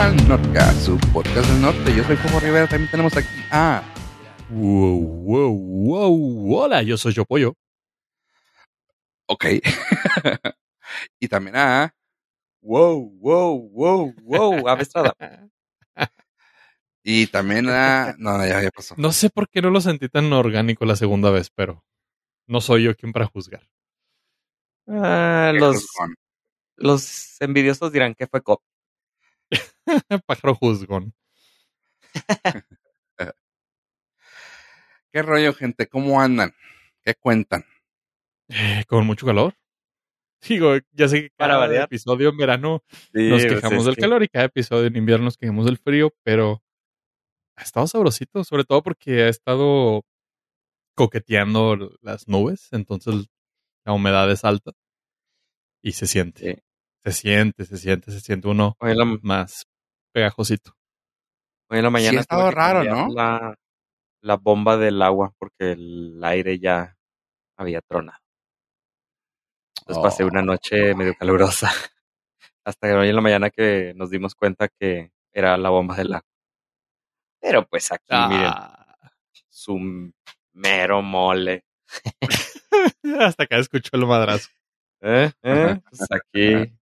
al Nordcast, su podcast del norte. Yo soy Fuego Rivera, también tenemos aquí a... Wow, wow, wow. Hola, yo soy Yo Pollo. Ok. y también a... Wow, wow, wow, wow, Ave Estrada. Y también a... No, ya, ya pasó. No sé por qué no lo sentí tan orgánico la segunda vez, pero no soy yo quien para juzgar. Ah, los, los envidiosos dirán que fue cop. Pájaro juzgón. ¿Qué rollo, gente? ¿Cómo andan? ¿Qué cuentan? Eh, con mucho calor. Digo, ya sé que Para cada variar. episodio en verano nos quejamos del calor y cada episodio en invierno nos quejamos del frío, pero ha estado sabrosito, sobre todo porque ha estado coqueteando las nubes, entonces la humedad es alta y se siente. Sí. Se siente, se siente, se siente uno Hoy en la, más pegajosito. hoy en la mañana. ha estado tuve que raro, ¿no? La, la bomba del agua porque el aire ya había tronado. Entonces pasé una Oh. noche medio calurosa. Hasta que hoy en la mañana que nos dimos cuenta que era la bomba del agua. Pero pues aquí, miren, Ah, su mero mole. hasta acá escuchó el madrazo. ¿Eh? ¿Eh? Pues aquí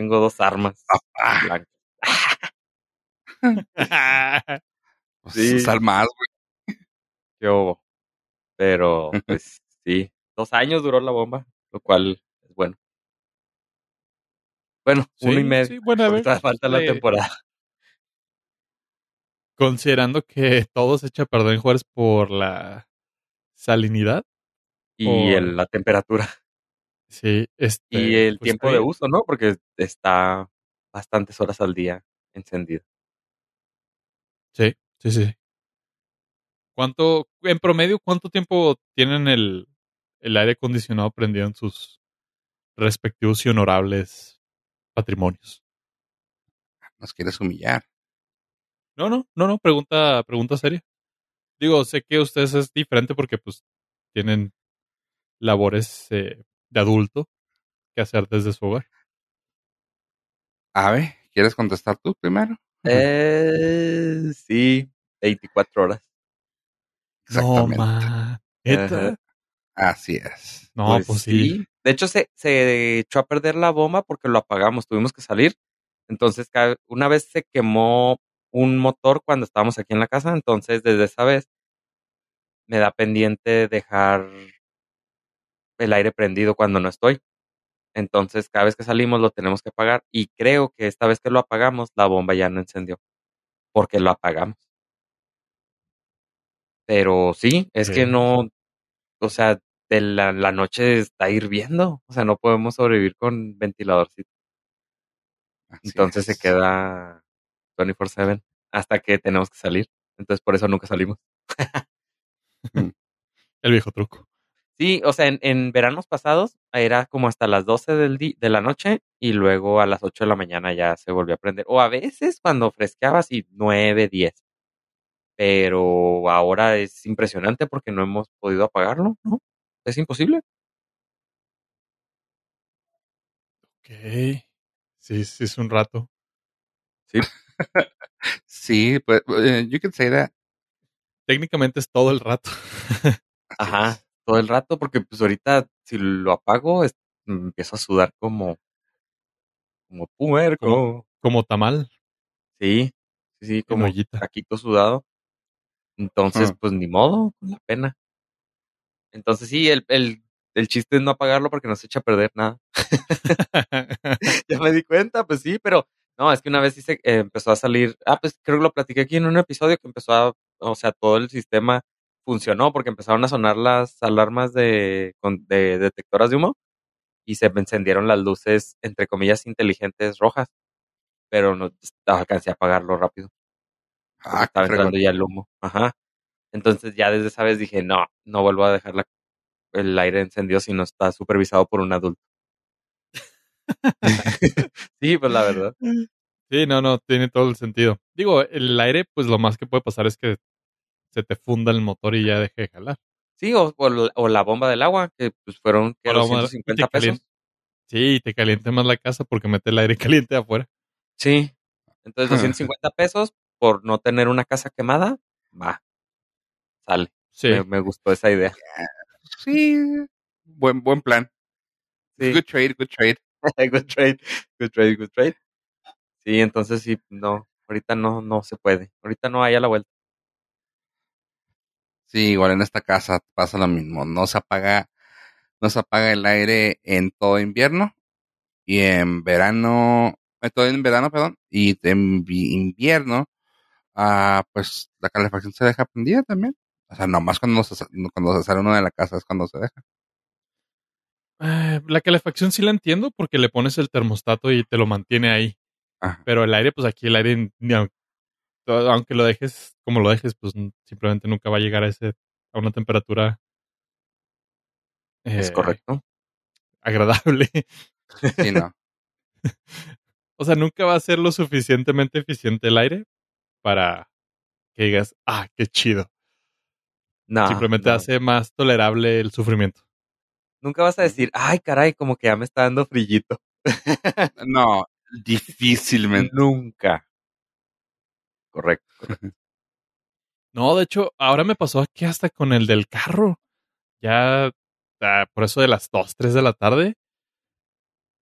tengo dos armas. Ah, blancas. pues, Sí. sal más, güey. ¿Qué hubo? Pero, pues sí, dos años duró la bomba, lo cual es bueno. Bueno, uno y Sí, medio. sí, bueno, a ver, falta la eh, temporada. Considerando que todo se echa a perder en Juárez por la salinidad. Y por- el- la temperatura. Sí, este. Y el pues, tiempo de uso, ¿no? Porque está bastantes horas al día encendido. Sí, sí, sí. ¿Cuánto, en promedio, cuánto tiempo tienen el, el aire acondicionado prendido en sus respectivos y honorables patrimonios? Nos quieres humillar. No, no, no, no, pregunta, pregunta seria. Digo, sé que ustedes es diferente porque pues tienen labores eh, de adulto que hacer desde su hogar. Ave, ¿quieres contestar tú primero? Eh, sí, 24 horas. Exactamente. No, ma. Así es. No, pues, sí. De hecho, se, se echó a perder la bomba porque lo apagamos, tuvimos que salir. Entonces, una vez se quemó un motor cuando estábamos aquí en la casa, entonces desde esa vez me da pendiente dejar el aire prendido cuando no estoy. Entonces, cada vez que salimos lo tenemos que apagar y creo que esta vez que lo apagamos, la bomba ya no encendió porque lo apagamos. Pero sí, es que no, o sea, de la, la noche está hirviendo, o sea, no podemos sobrevivir con ventiladorcito. Así Entonces se queda 24/7 hasta que tenemos que salir. Entonces por eso nunca salimos. El viejo truco. Sí, o sea, en, en veranos pasados era como hasta las 12 del de la noche y luego a las 8 de la mañana ya se volvió a prender. O a veces cuando fresqueaba así 9, 10. Pero ahora es impresionante porque no hemos podido apagarlo, ¿no? Es imposible. Ok. Sí, sí, es un rato. Sí, pues, eh, you can say that. Técnicamente es todo el rato. Ajá. Todo el rato porque pues ahorita si lo apago es- empiezo a sudar como como puerco. Como tamal Sí, sí, sí, como taquito sudado. Entonces, Ujú. pues ni modo, la pena. Entonces sí, el, el, el chiste es no apagarlo porque no se echa a perder nada. ya me di cuenta, pues sí, pero no, es que una vez sí se, eh, empezó a salir, ah, pues creo que lo platiqué aquí en un episodio que empezó a, o sea, todo el sistema funcionó porque empezaron a sonar las alarmas de, de detectoras de humo y se encendieron las luces, entre comillas, inteligentes rojas, pero no alcancé a apagarlo rápido. Ah, estaba entrando ya el humo. Ajá. Entonces ya desde esa vez dije, no, no vuelvo a dejar la- el aire encendido si no está supervisado por un adulto. sí, pues la verdad. Sí, no, no, tiene todo el sentido. Digo, el aire, pues lo más que puede pasar es que se te funda el motor y ya deje de jalar. Sí, o, o la- o la bomba del agua, que pues fueron ¿qué, O la bomba- 250 te calien- pesos. Sí, te caliente más la casa porque mete el aire caliente de afuera. Sí, Entonces, 250 pesos por no tener una casa quemada, va, sale. Sí. Me, gustó esa idea. Sí, buen, buen plan. Good trade, good trade. good trade, good trade, good trade. Sí, entonces sí, no, ahorita no, no se puede. Ahorita no hay a la vuelta. Sí, igual en esta casa pasa lo mismo. No se apaga, no se apaga el aire en todo invierno y en verano, en todo en verano, perdón, y en invierno, ah, pues la calefacción se deja prendida también. O sea, nomás cuando se, cuando se sale uno de la casa es cuando se deja. Eh, la calefacción sí la entiendo porque le pones el termostato y te lo mantiene ahí. Pero el aire, pues aquí el aire, aunque lo dejes como lo dejes, pues simplemente nunca va a llegar a ese a una temperatura. es correcto. Agradable. Sí, no. o sea, nunca va a ser lo suficientemente eficiente el aire para que digas, ah, qué chido. No, Simplemente hace más tolerable el sufrimiento. Nunca vas a decir, ay, caray, como que ya me está dando frillito. no, difícilmente. Nunca. Correcto, No, de hecho, ahora me pasó aquí hasta con el del carro. Ya, ah, por eso de las 2, 3 de la tarde,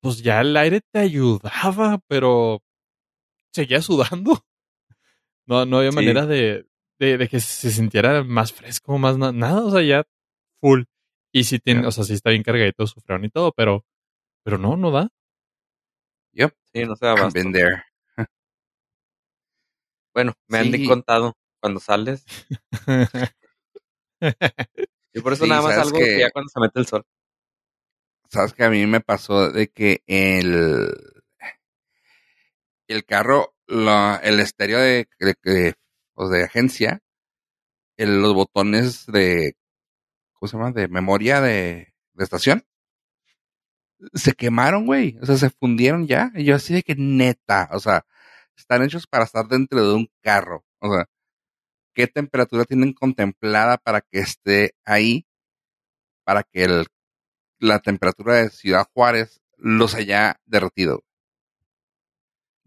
pues ya el aire te ayudaba, pero seguía sudando. No, no había manera de, de, que se sintiera más fresco, más nada, o sea, ya full. Y si tiene, o sea, sí está bien cargadito su freón y todo, pero, pero no, no da. Yep. Sí, no se da más. Bueno, me han contado cuando sales. y por eso nada más algo que, ya cuando se mete el sol. Sabes que a mí me pasó de que el el carro, la, el estéreo de, de, pues, de agencia, el, los botones de, ¿cómo se llama? De memoria de, de estación, se quemaron, güey. O sea, se fundieron ya. Y yo así de que neta, o sea, están hechos para estar dentro de un carro. O sea, ¿qué temperatura tienen contemplada para que esté ahí? Para que el, la temperatura de Ciudad Juárez los haya derretido.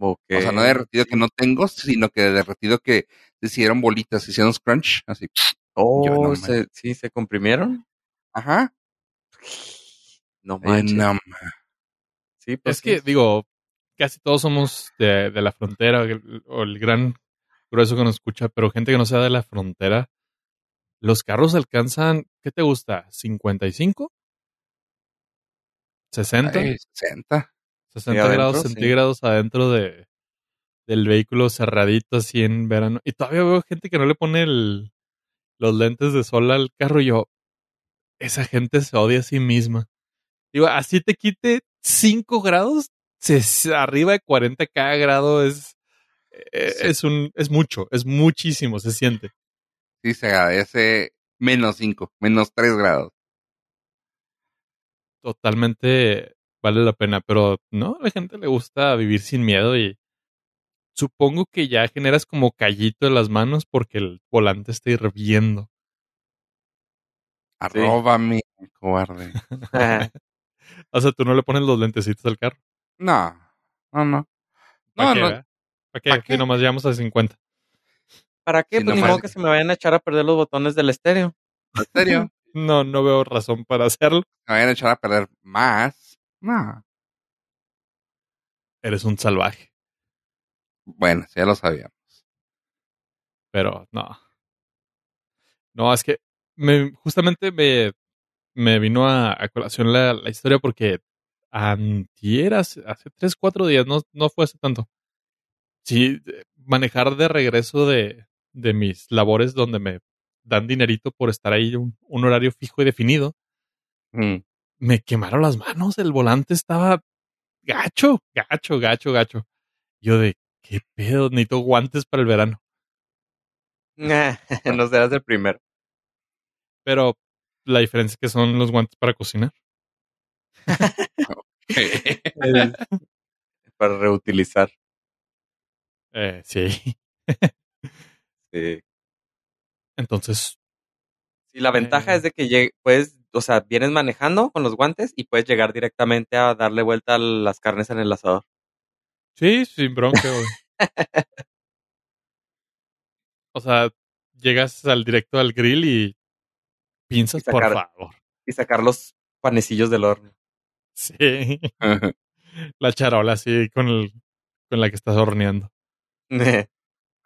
O sea, no derretido que no tengo, sino que derretido que se hicieron bolitas, se hicieron crunch, así. Oh, sí, se comprimieron. Ajá. No manches. sí, pues es que, digo, casi todos somos de, la frontera, o el gran grueso que nos escucha, pero gente que no sea de la frontera, los carros alcanzan, ¿qué te gusta? ¿55? ¿60? 60. 60 grados centígrados adentro de, del vehículo cerradito así en verano. Y todavía veo gente que no le pone el, los lentes de sol al carro y yo, esa gente se odia a sí misma. Digo, así te quite 5 grados, arriba de 40 cada grado es, eh, es, un, es mucho, es muchísimo, se siente. Sí, se agradece menos 5, menos 3 grados. Totalmente vale la pena, pero no, a la gente le gusta vivir sin miedo y supongo que ya generas como callito en las manos porque el volante está hirviendo. Arróbame, cobarde. o sea, tú no le pones los lentecitos al carro. No, no, no. ¿Para qué? ¿Para qué? ¿Para qué? nomás llegamos a 50. ¿Para qué? pues ni modo que se me vayan a echar a perder los botones del estéreo. ¿El estéreo? no, no veo razón para hacerlo. Me vayan a echar a perder más. No. Eres un salvaje. Bueno, ya lo sabíamos. Pero no. No, es que me, justamente me, me vino a, colación la, la, historia porque antier, hace, tres, cuatro días, no, no fue hace tanto. Sí, manejar de regreso de, de mis labores donde me dan dinerito por estar ahí un, un horario fijo y definido. Mm me quemaron las manos, el volante estaba gacho, gacho, gacho, gacho. Yo de, ¿qué pedo? Necesito guantes para el verano. no serás el primero. Pero la diferencia es que son los guantes para cocinar. para reutilizar. Eh, sí. sí. Entonces. Sí, la ventaja eh, es de que puedes o sea, vienes manejando con los guantes y puedes llegar directamente a darle vuelta a las carnes en el asador. Sí, sin bronca, o sea, llegas al directo al grill y pinzas, por favor. Y sacar los panecillos del horno. Sí. la charola así con, el, con la que estás horneando.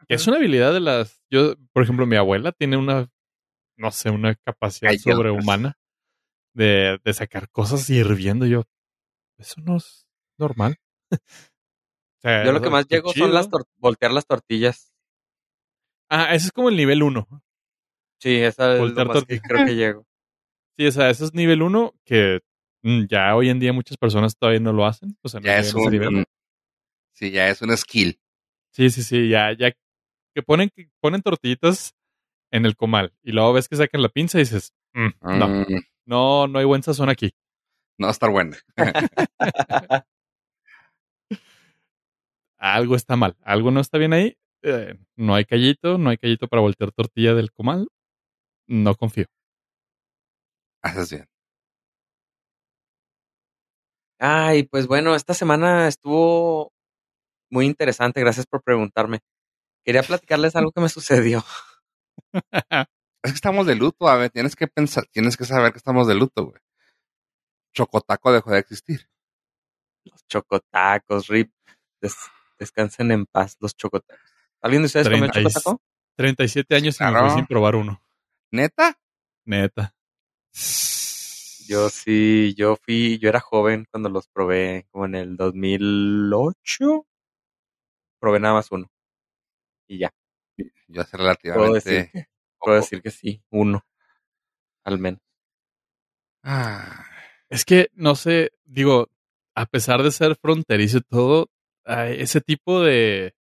es una habilidad de las. Yo, por ejemplo, mi abuela tiene una, no sé, una capacidad sobrehumana de, de sacar cosas hirviendo. Yo, eso no es normal. yo lo que más llego son las voltear las tortillas. Ah, ese es como el nivel 1. Sí, esa es voltear lo que creo que llego. Sí, o sea, ese es nivel 1 que ya hoy en día muchas personas todavía no lo hacen. O sea, ya es un, sí, ya es un skill. Sí, sí, sí, ya, ya que ponen, ponen tortillitas en el comal y luego ves que sacan la pinza y dices, mm, no, mm. no, no hay buen sazón aquí. No va a estar buena. algo está mal, algo no está bien ahí. Eh, no hay callito, no hay callito para voltear tortilla del comal. No confío. Haces bien. Ay, pues bueno, esta semana estuvo muy interesante. Gracias por preguntarme. Quería platicarles algo que me sucedió. es que estamos de luto, a ver, tienes que pensar, tienes que saber que estamos de luto, güey. Chocotaco dejó de existir. Los chocotacos, Rip. descansen en paz los chocotacos. ¿Alguien de ustedes comió chocotaco? 37 años sin probar uno. ¿Neta? Neta. Yo sí, yo fui, yo era joven cuando los probé, como en el 2008. Probé nada más uno. Y ya. Yo hace relativamente. Puedo decir que, sí, uno. Al menos. Ah. Es que, no sé, digo, a pesar de ser fronterizo y todo, ese tipo de,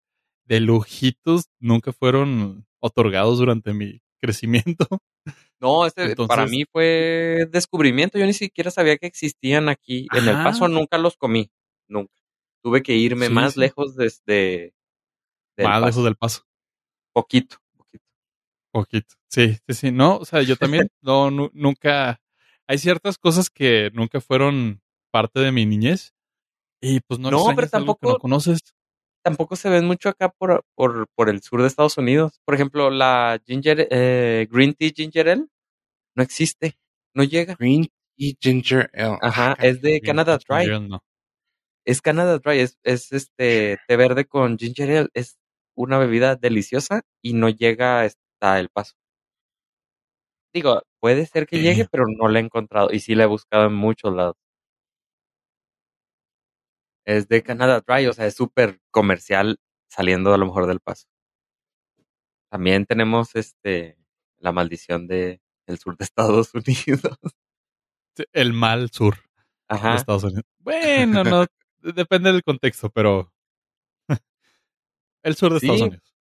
de lujitos nunca fueron otorgados durante mi crecimiento. No, este para mí fue descubrimiento. Yo ni siquiera sabía que existían aquí. En el paso nunca los comí. Nunca. Tuve que irme más lejos desde. más lejos del paso. Poquito, poquito. Poquito. Sí, sí, sí. No, o sea, yo también no, nunca. Hay ciertas cosas que nunca fueron parte de mi niñez. Y pues no, no pero tampoco. no conoces tampoco se ven mucho acá por, por, por el sur de Estados Unidos. Por ejemplo, la ginger, eh, green tea ginger ale no existe, no llega. Green tea ginger ale. Ajá, ah, es de Canada Dry. Es Canada Dry, es, es este té verde con ginger ale, es una bebida deliciosa y no llega hasta el paso. Digo, puede ser que llegue, pero no la he encontrado y sí la he buscado en muchos lados es de Canada Dry, o sea, es súper comercial saliendo a lo mejor del paso. También tenemos este la maldición de el sur de Estados Unidos. El mal sur de Estados Unidos. Bueno, no, depende del contexto, pero el sur de Estados Unidos.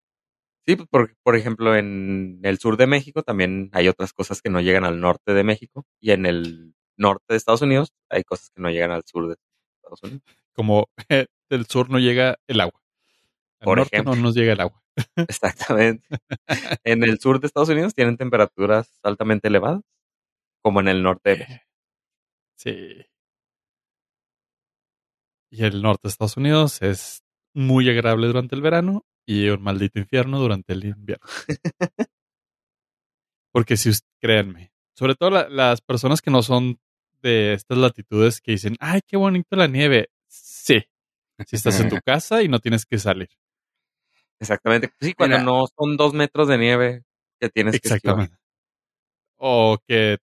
Sí, por, por ejemplo, en el sur de México también hay otras cosas que no llegan al norte de México y en el norte de Estados Unidos hay cosas que no llegan al sur de Estados Unidos como del sur no llega el agua. Por ejemplo, no nos llega el agua. Exactamente. en el sur de Estados Unidos tienen temperaturas altamente elevadas, como en el norte. Eh, sí. Y el norte de Estados Unidos es muy agradable durante el verano y un maldito infierno durante el invierno. Porque si créanme, sobre todo las personas que no son de estas latitudes que dicen, ay, qué bonito la nieve. Si estás en tu casa y no tienes que salir. Exactamente. Sí, cuando no son dos metros de nieve que tienes que Exactamente. O que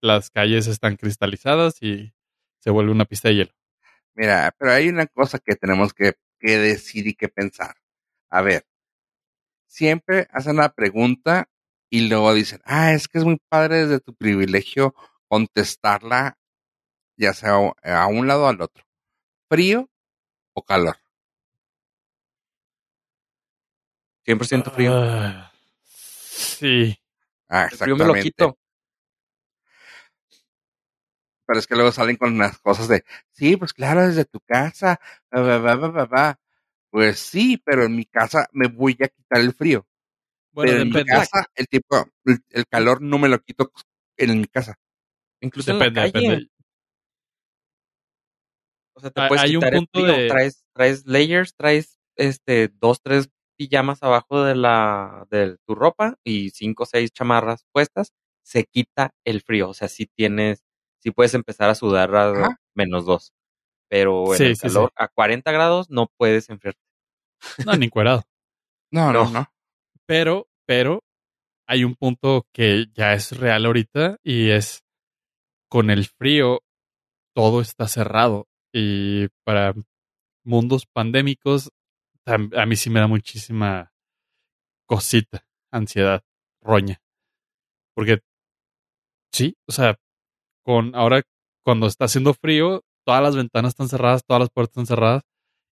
las calles están cristalizadas y se vuelve una pista de hielo. Mira, pero hay una cosa que tenemos que, que decir y que pensar. A ver, siempre hacen la pregunta y luego dicen, ah, es que es muy padre desde tu privilegio contestarla, ya sea a un lado o al otro frío o calor? 100% frío. Ah, sí. Ah, exactamente. Yo me lo quito. Pero es que luego salen con unas cosas de, sí, pues claro, desde tu casa, pues sí, pero en mi casa me voy a quitar el frío. Bueno, pero en mi casa, el tipo, el, calor no me lo quito en mi casa. Incluso depende, en la calle. depende. O sea, te puedes hay quitar un punto el frío, de... traes, traes layers, traes este, dos, tres pijamas abajo de la, de tu ropa y cinco o seis chamarras puestas, se quita el frío. O sea, si tienes, si puedes empezar a sudar a menos dos. Pero en el calor, a 40 grados no puedes enfriarte. No, ni cuerado. no, no, no. Pero, pero, hay un punto que ya es real ahorita y es con el frío todo está cerrado y para mundos pandémicos a mí sí me da muchísima cosita, ansiedad, roña. Porque sí, o sea, con ahora cuando está haciendo frío, todas las ventanas están cerradas, todas las puertas están cerradas.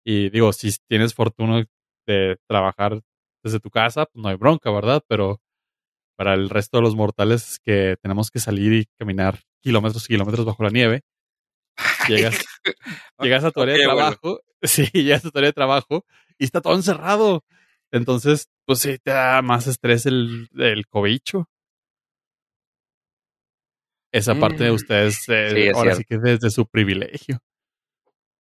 Y digo, si tienes fortuna de trabajar desde tu casa, pues no hay bronca, ¿verdad? Pero para el resto de los mortales que tenemos que salir y caminar kilómetros y kilómetros bajo la nieve, llegas, llegas a tu área de trabajo, sí, llegas a tu área de trabajo y está todo encerrado. Entonces, pues sí, te da más estrés el, el cobicho. Esa parte de mm. ustedes, eh, ahora sí que es desde su privilegio.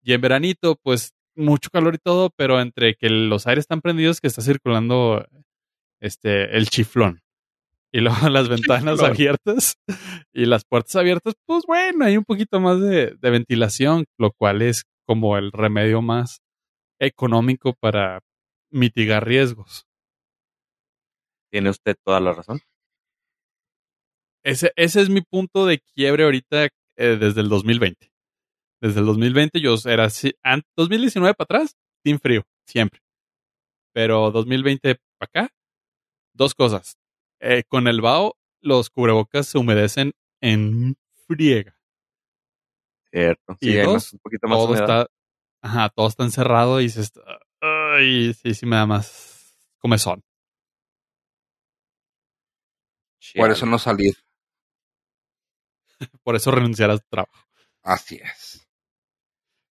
Y en veranito, pues mucho calor y todo, pero entre que los aires están prendidos, que está circulando este el chiflón. Y luego las ventanas abiertas y las puertas abiertas, pues bueno, hay un poquito más de ventilación, lo cual es como el remedio más económico para mitigar riesgos. Tiene usted toda la razón. Ese, ese es mi punto de quiebre ahorita eh, desde el 2020. Desde el 2020 yo era así, 2019 para atrás, sin frío, siempre. Pero 2020 para acá, dos cosas. Eh, con el vaho, los cubrebocas se humedecen en friega. Cierto. y dos, un poquito más todo está, Ajá, todo está encerrado y se está. Ay, sí, sí me da más comezón. Por eso no salir. Por eso renunciar a tu trabajo. Así es.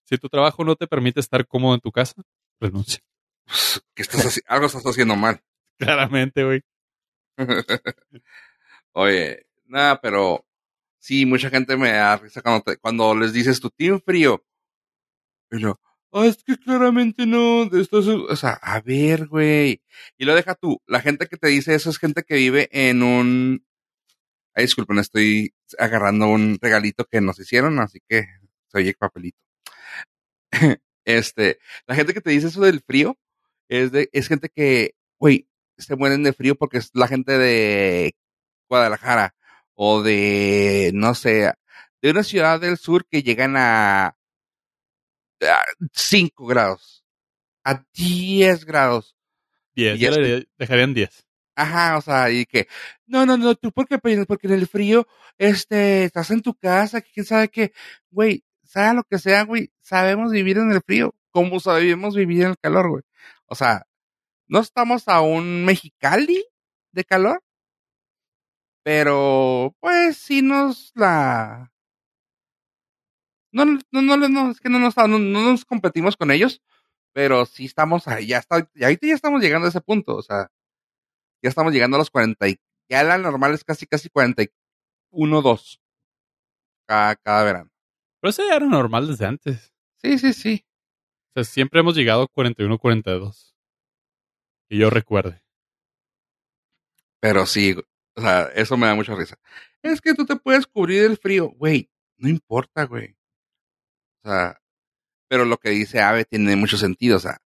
Si tu trabajo no te permite estar cómodo en tu casa, renuncia. Pues, ¿Qué estás Algo estás haciendo mal. Claramente, güey. Oye, nada, pero sí, mucha gente me da risa cuando, cuando les dices tu team frío. Pero, oh, es que claramente no, esto es, o sea, a ver, güey. Y lo deja tú, la gente que te dice eso es gente que vive en un, ay, disculpen, estoy agarrando un regalito que nos hicieron, así que soy el papelito. este, la gente que te dice eso del frío es de, es gente que, güey, se mueren de frío porque es la gente de Guadalajara o de, no sé, de una ciudad del sur que llegan a 5 grados, a 10 grados. 10, yo le dejarían 10. Ajá, o sea, y que, no, no, no, tú, ¿por qué? Porque en el frío, este, estás en tu casa, quién sabe qué, güey, sea lo que sea, güey, sabemos vivir en el frío, como sabemos vivir en el calor, güey. O sea, no estamos a un Mexicali de calor, pero, pues, sí nos la, no, no, no, no, es que no nos, no, nos competimos con ellos, pero sí estamos ahí, ya está, y ahorita ya estamos llegando a ese punto, o sea, ya estamos llegando a los 40 y ya la normal es casi, casi 41, 2 cada, cada verano. Pero eso ya era normal desde antes. Sí, sí, sí. O sea, siempre hemos llegado a 41, 42. Que yo recuerde. Pero sí, o sea, eso me da mucha risa. Es que tú te puedes cubrir el frío, güey. No importa, güey. O sea, pero lo que dice Ave tiene mucho sentido. O sea,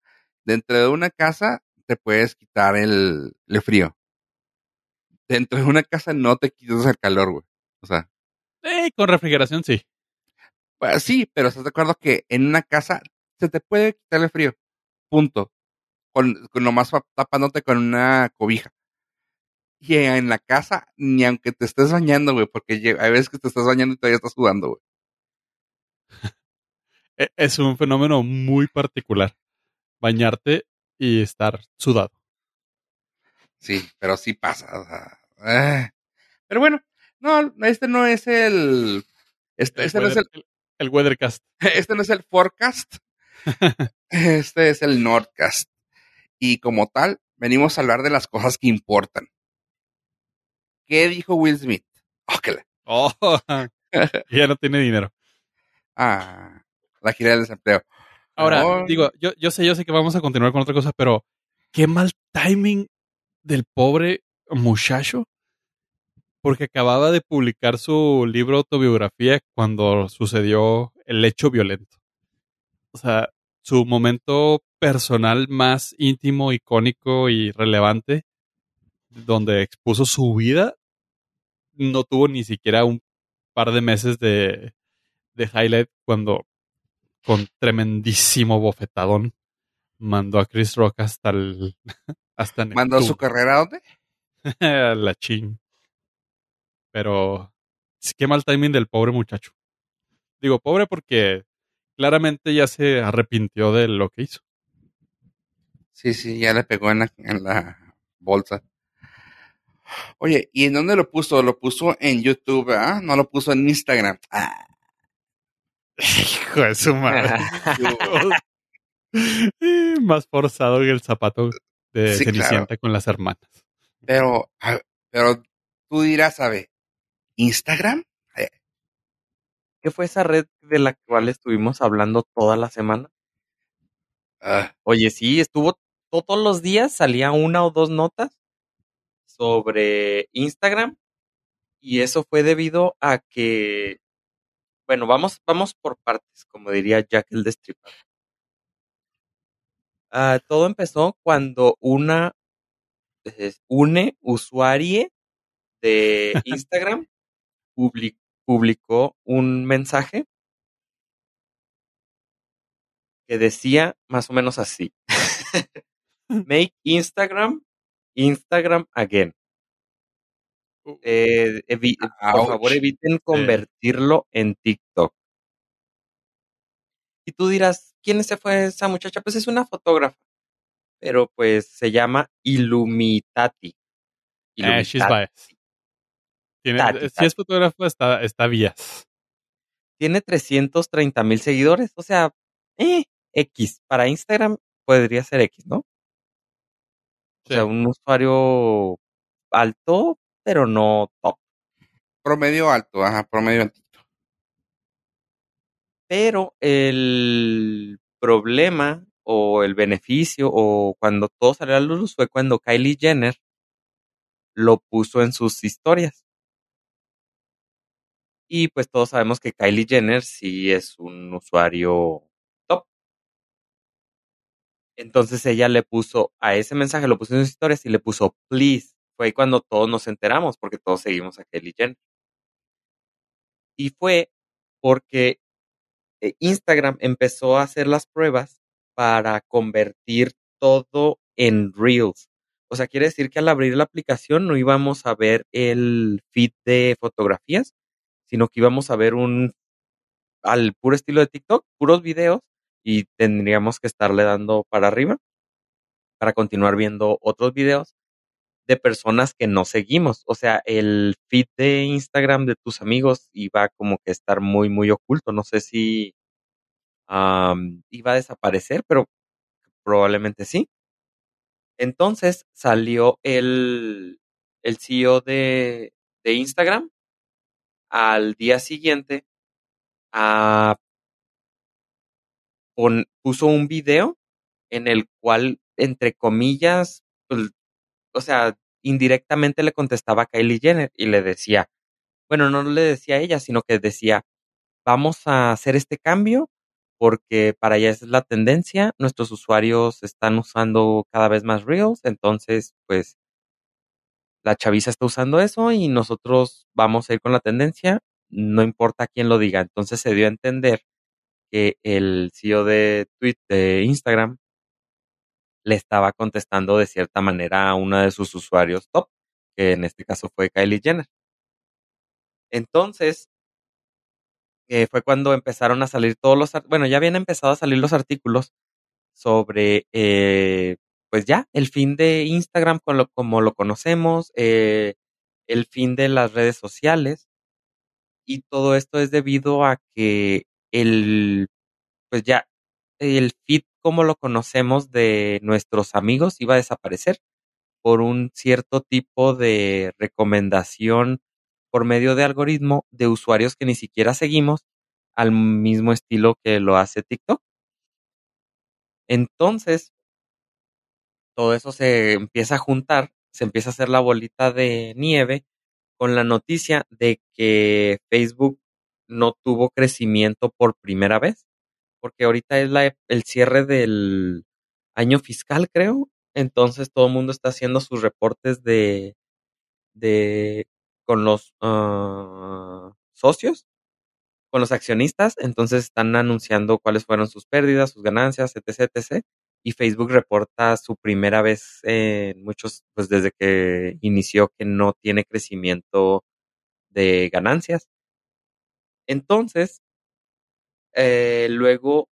dentro de una casa te puedes quitar el, el frío. Dentro de una casa no te quitas el calor, güey. O sea. Eh, con refrigeración sí. Pues sí, pero estás de acuerdo que en una casa se te puede quitar el frío. Punto. Con, con nomás tapándote con una cobija. Y en la casa, ni aunque te estés bañando, güey, porque hay veces que te estás bañando y todavía estás sudando, güey. E, es un fenómeno muy particular. Bañarte y estar sudado. Sí, pero sí pasa. Eh. Pero bueno, no, este no es el. Este, este no es el, el, Weathercast. Este no es el Forecast. este es el Nordcast. Y como tal, venimos a hablar de las cosas que importan. ¿Qué dijo Will Smith? Oh, ya no tiene dinero. Ah la gira del desempleo. Ahora, digo, yo, yo sé, yo sé que vamos a continuar con otra cosa, pero qué mal timing del pobre muchacho. Porque acababa de publicar su libro autobiografía cuando sucedió el hecho violento. O sea, su momento personal más íntimo, icónico y relevante, donde expuso su vida, no tuvo ni siquiera un par de meses de, de highlight cuando con tremendísimo bofetadón mandó a Chris Rock hasta el hasta ¿Mandó su carrera a dónde? la ching. Pero qué mal timing del pobre muchacho. Digo, pobre porque claramente ya se arrepintió de lo que hizo. Sí, sí, ya le pegó en la, en la bolsa. Oye, ¿y en dónde lo puso? Lo puso en YouTube, ¿ah? No lo puso en Instagram. Ah. Hijo de su madre. Más forzado que el zapato de Cenicienta con las hermanas. Pero, pero tú dirás, ¿sabe? ¿Instagram? ¿Qué fue esa red de la cual estuvimos hablando toda la semana? Ah. Oye, sí, estuvo todos los días, salía una o dos notas sobre Instagram y eso fue debido a que bueno, vamos, vamos por partes, como diría Jack el Destripador. Ah, todo empezó cuando una une usuarie de Instagram publicó un mensaje que decía más o menos así. Make Instagram Instagram again. Uh, eh, por favor, eviten convertirlo en TikTok. Y tú dirás, ¿quién se fue esa muchacha? Pues es una fotógrafa. Pero pues se llama Illumitati. Eh, she's si es fotógrafo, está, está vías. Tiene 330 mil seguidores. O sea, eh, X. Para Instagram podría ser X, ¿no? O sea, un usuario alto, pero no top. Promedio alto, ajá, promedio alto. Pero el problema o el beneficio o cuando todo salió a la luz fue cuando Kylie Jenner lo puso en sus historias. Y pues todos sabemos que Kylie Jenner sí es un usuario top. Entonces ella le puso a ese mensaje, lo puso en sus historias y le puso please fue cuando todos nos enteramos, porque todos seguimos a Kelly Jenner. Y fue porque eh, Instagram empezó a hacer las pruebas para convertir todo en Reels. O sea, quiere decir que al abrir la aplicación no íbamos a ver el feed de fotografías, sino que íbamos a ver un, al puro estilo de TikTok, puros videos, y tendríamos que estarle dando para arriba para continuar viendo otros videos de personas que no seguimos. O sea, el feed de Instagram de tus amigos iba como que estar muy, muy oculto. No sé si iba a desaparecer, pero probablemente sí. Entonces salió el, el CEO de, de Instagram al día siguiente a puso un video en el cual, entre comillas, pues, o sea, indirectamente le contestaba a Kylie Jenner y le decía, bueno, no le decía a ella, sino que decía, vamos a hacer este cambio porque para allá es la tendencia, nuestros usuarios están usando cada vez más Reels, entonces pues la chaviza está usando eso y nosotros vamos a ir con la tendencia, no importa quién lo diga. Entonces se dio a entender que el CEO de, Twitter, de Instagram le estaba contestando de cierta manera a uno de sus usuarios top, que en este caso fue Kylie Jenner. Entonces, eh, fue cuando empezaron a salir todos los, bueno, ya habían empezado a salir los artículos sobre, eh, pues ya, el fin de Instagram como lo conocemos, eh, el fin de las redes sociales, y todo esto es debido a que el, pues ya, el feed como lo conocemos de nuestros amigos iba a desaparecer por un cierto tipo de recomendación por medio de algoritmo de usuarios que ni siquiera seguimos al mismo estilo que lo hace TikTok. Entonces, todo eso se empieza a juntar, se empieza a hacer la bolita de nieve con la noticia de que Facebook no tuvo crecimiento por primera vez, porque ahorita es la, el cierre del año fiscal, creo. Entonces todo el mundo está haciendo sus reportes de, de con los uh, socios, con los accionistas. Entonces están anunciando cuáles fueron sus pérdidas, sus ganancias, etc, etc. Y Facebook reporta su primera vez en muchos, pues desde que inició que no tiene crecimiento de ganancias. Entonces, eh, luego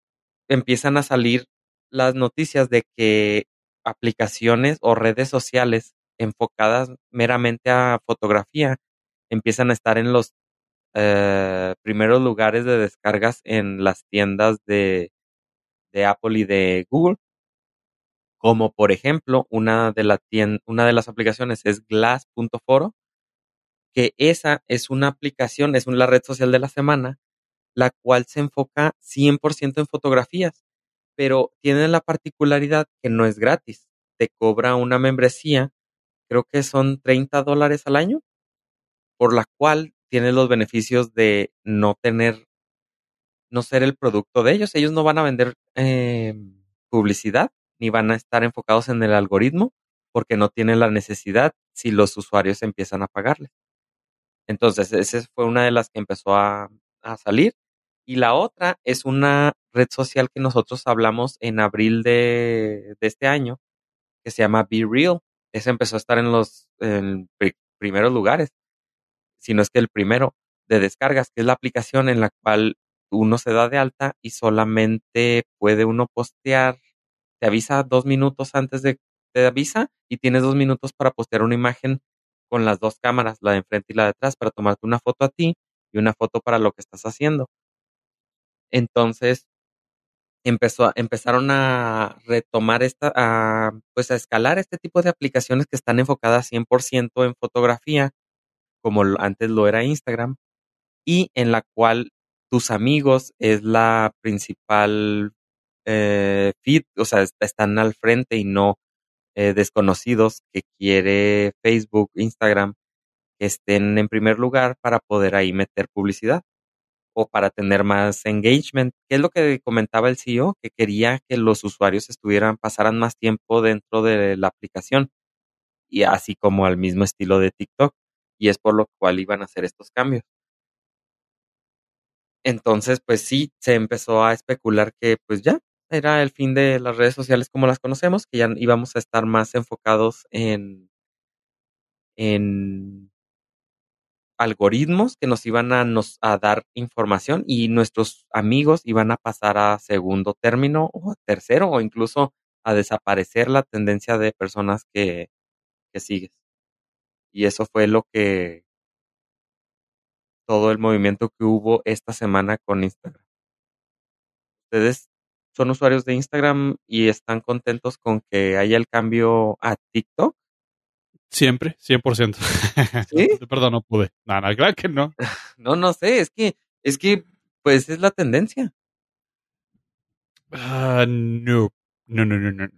empiezan a salir las noticias de que aplicaciones o redes sociales enfocadas meramente a fotografía empiezan a estar en los eh, primeros lugares de descargas en las tiendas de, de Apple y de Google. Como por ejemplo, una de, una de las aplicaciones es glass.foro, que esa es una aplicación, es la red social de la semana, la cual se enfoca 100% en fotografías, pero tiene la particularidad que no es gratis. Te cobra una membresía, creo que son 30 dólares al año, por la cual tienes los beneficios de no tener, no ser el producto de ellos. Ellos no van a vender eh, publicidad ni van a estar enfocados en el algoritmo porque no tienen la necesidad si los usuarios empiezan a pagarles. Entonces, esa fue una de las que empezó a, salir. Y la otra es una red social que nosotros hablamos en abril de, este año, que se llama Be Real. Esa empezó a estar en los primeros lugares, si no es que el primero de descargas, que es la aplicación en la cual uno se da de alta y solamente puede uno postear, te avisa dos minutos antes de, te avisa y tienes dos minutos para postear una imagen con las dos cámaras, la de enfrente y la de atrás, para tomarte una foto a ti y una foto para lo que estás haciendo. Entonces, empezó, empezaron a retomar esta, pues a escalar este tipo de aplicaciones que están enfocadas 100% en fotografía, como antes lo era Instagram, y en la cual tus amigos es la principal eh, feed, o sea, están al frente y no eh, desconocidos que quiere Facebook, Instagram, que estén en primer lugar para poder ahí meter publicidad o para tener más engagement, que es lo que comentaba el CEO, que quería que los usuarios estuvieran, pasaran más tiempo dentro de la aplicación y así como al mismo estilo de TikTok y es por lo cual iban a hacer estos cambios. Entonces, pues sí, se empezó a especular que pues ya era el fin de las redes sociales como las conocemos, que ya íbamos a estar más enfocados en, en algoritmos que nos iban a, nos, a dar información y nuestros amigos iban a pasar a segundo término o a tercero o incluso a desaparecer la tendencia de personas que, que sigues. Y eso fue lo que todo el movimiento que hubo esta semana con Instagram. ¿Ustedes son usuarios de Instagram y están contentos con que haya el cambio a TikTok? Siempre, 100%. ¿Sí? Perdón, no pude. No, no, claro que no. No, no sé, es que, es que, pues es la tendencia. Ah, no. No, no, no, no.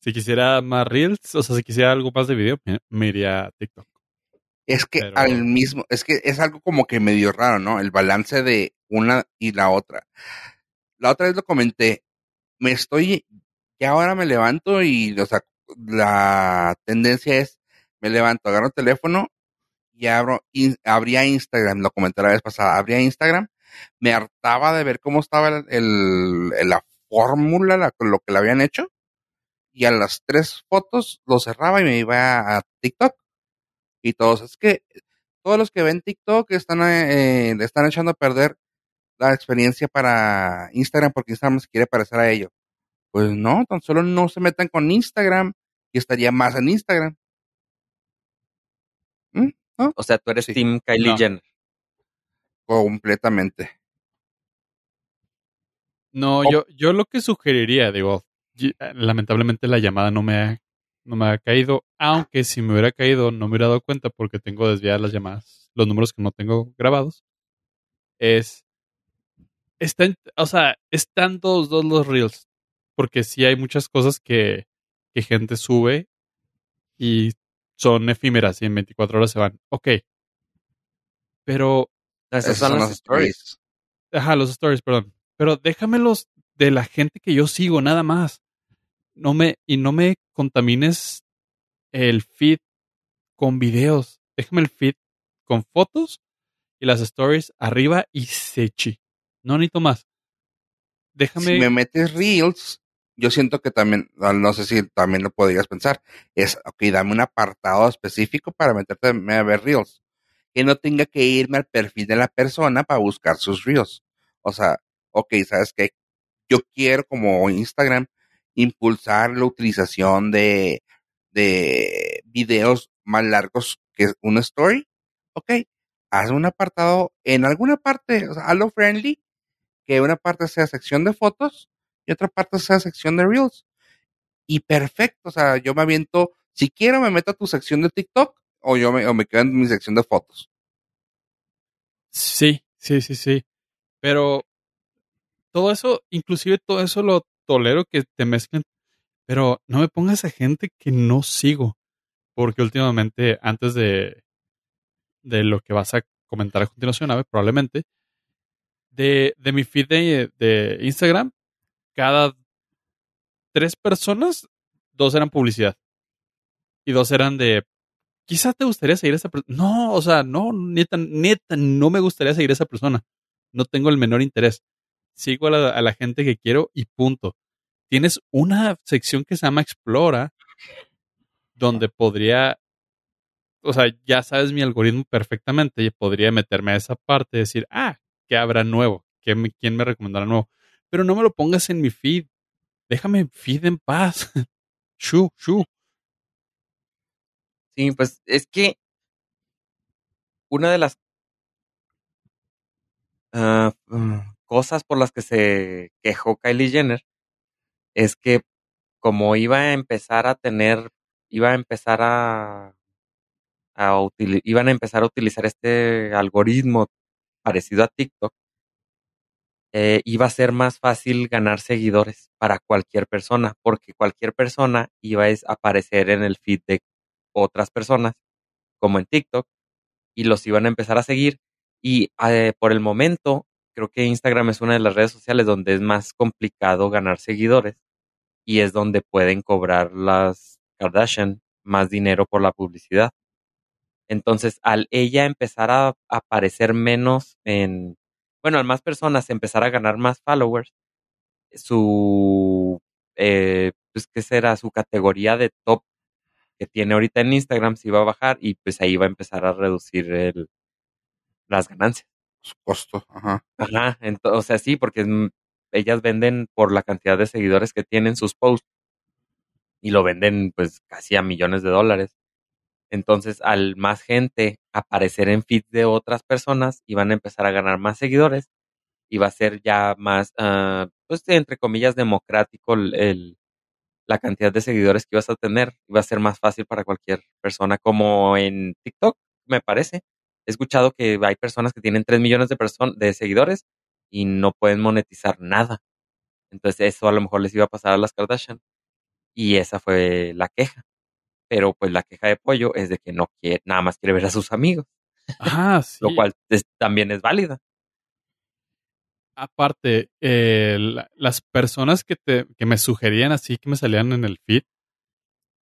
Si quisiera más Reels, o sea, si quisiera algo más de video, me, iría a TikTok. Es que al mismo, es que es algo como que medio raro, ¿no? El balance de una y la otra la otra vez lo comenté, me estoy, ya ahora me levanto y, o la tendencia es, me levanto, agarro el teléfono y abro, abría Instagram, lo comenté la vez pasada, abría Instagram, me hartaba de ver cómo estaba el, la fórmula, lo que le habían hecho, y a las tres fotos lo cerraba y me iba a TikTok. Y todos, es que todos los que ven TikTok están, eh, están echando a perder la experiencia para Instagram porque Instagram se quiere parecer a ello. Pues no, tan solo no se metan con Instagram y estaría más en Instagram. ¿Mm? O sea, tú eres Team Kylie Jenner. Completamente. No, yo, yo lo que sugeriría, digo, lamentablemente la llamada no me ha, no me ha caído, aunque si me hubiera caído no me hubiera dado cuenta porque tengo desviadas las llamadas, los números que no tengo grabados, es están, o sea, están todos dos los reels. porque sí hay muchas cosas que, que gente sube y son efímeras y en 24 horas se van. Ok. Pero... Esas son las stories. Ajá, los stories, perdón. Pero déjamelos de la gente que yo sigo, nada más. No me, y no me contamines el feed con videos. Déjame el feed con fotos y las stories arriba y sechi. No necesito más. Déjame. Si me metes reels, yo siento que también, ah, no sé si también lo podrías pensar, es, ok, dame un apartado específico para meterte a ver reels. Que no tenga que irme al perfil de la persona para buscar sus reels. O sea, ok, sabes que yo quiero como Instagram impulsar la utilización de, de videos más largos que una story. Ok, haz un apartado en alguna parte, o sea, hazlo friendly, que una parte sea sección de fotos y otra parte sea sección de reels. Y perfecto, o sea, yo me aviento, si quiero me meto a tu sección de TikTok o yo me, o me quedo en mi sección de fotos. Sí, sí, sí, sí. Pero todo eso, inclusive todo eso lo tolero que te mezclen, pero no me pongas a gente que no sigo, porque últimamente, antes de, de lo que vas a comentar a continuación, ver, probablemente, de, de mi feed de, Instagram, cada tres personas, dos eran publicidad. Y dos eran de, quizás te gustaría seguir a esa persona. No, o sea, no, neta, neta, no me gustaría seguir a esa persona. No tengo el menor interés sigo a la, gente que quiero y punto. Tienes una sección que se llama Explora, donde podría, o sea, ya sabes mi algoritmo perfectamente y podría meterme a esa parte y decir, ah, ¿qué habrá nuevo? ¿Quién, quién me recomendará nuevo? Pero no me lo pongas en mi feed. Déjame feed en paz. shu, shu. Sí, pues es que una de las uh, cosas por las que se quejó Kylie Jenner es que como iba a empezar a tener, iba a empezar a, a iban a empezar a utilizar este algoritmo parecido a TikTok, eh, iba a ser más fácil ganar seguidores para cualquier persona, porque cualquier persona iba a aparecer en el feed de otras personas, como en TikTok, y los iban a empezar a seguir. Y eh, por el momento, creo que Instagram es una de las redes sociales donde es más complicado ganar seguidores y es donde pueden cobrar las Kardashian más dinero por la publicidad. Entonces, al ella empezar a aparecer menos en, bueno, al más personas empezar a ganar más followers, su, eh, pues, ¿qué será? Su categoría de top que tiene ahorita en Instagram se iba a bajar y pues ahí va a empezar a reducir el, las ganancias su costo. Ajá. Ajá, o sea, sí, porque ellas venden por la cantidad de seguidores que tienen sus posts y lo venden pues casi a millones de dólares. Entonces, al más gente aparecer en feeds de otras personas, y van a empezar a ganar más seguidores y va a ser ya más, uh, pues entre comillas, democrático el, la cantidad de seguidores que vas a tener. Y va a ser más fácil para cualquier persona, como en TikTok, me parece he escuchado que hay personas que tienen 3 millones de, de seguidores y no pueden monetizar nada. Entonces eso a lo mejor les iba a pasar a las Kardashian. Y esa fue la queja. Pero pues la queja de Pollo es de que no quiere, nada más quiere ver a sus amigos. Ah, sí. Lo cual también es válida. Aparte, eh, las personas que, te, que me sugerían así, que me salían en el feed,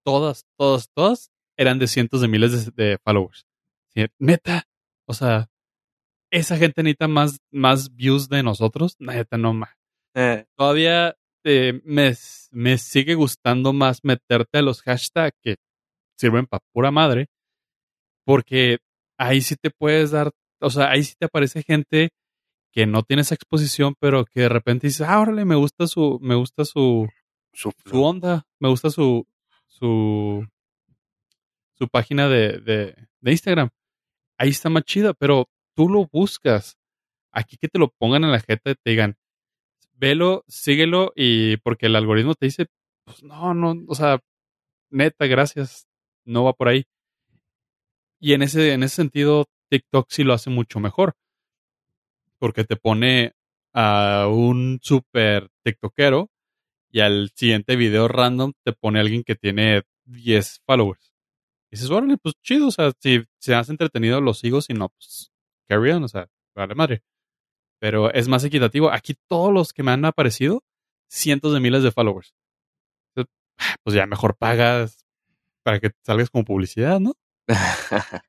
todas, todas, todas eran de cientos de miles de, de followers. Neta, o sea, esa gente necesita más, más views de nosotros. Neta, no más. Eh. Todavía eh, me, me sigue gustando más meterte a los hashtags que sirven para pura madre. Porque ahí sí te puedes dar, o sea, ahí sí te aparece gente que no tiene esa exposición, pero que de repente dices, ah, órale, me gusta su, me gusta su, su, onda, me gusta su, su, su página de, de, de Instagram ahí está más chida, pero tú lo buscas. Aquí que te lo pongan en la jeta y te digan, velo, síguelo y porque el algoritmo te dice, pues no, no, o sea, neta, gracias, no va por ahí. Y en ese, en ese sentido, TikTok sí lo hace mucho mejor. Porque te pone a un super TikTokero y al siguiente video random te pone alguien que tiene 10 followers. Y dices, órale, pues chido, o sea, si se has entretenido, lo sigo, si no, pues carry on, o sea, vale madre. Pero es más equitativo. Aquí todos los que me han aparecido, cientos de miles de followers. Pues ya mejor pagas para que salgas como publicidad, ¿no?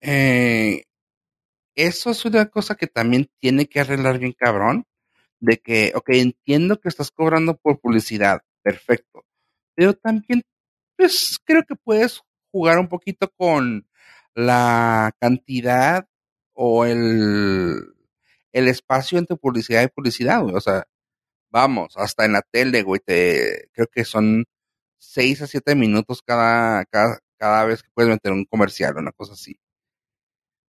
eh, eso es una cosa que también tiene que arreglar bien cabrón. De que, ok, entiendo que estás cobrando por publicidad, perfecto. Pero también, pues creo que puedes jugar un poquito con la cantidad o el, el espacio entre publicidad y publicidad, güey. O sea, vamos, hasta en la tele, güey, te, creo que son seis a siete minutos cada, cada, cada vez que puedes meter un comercial o una cosa así.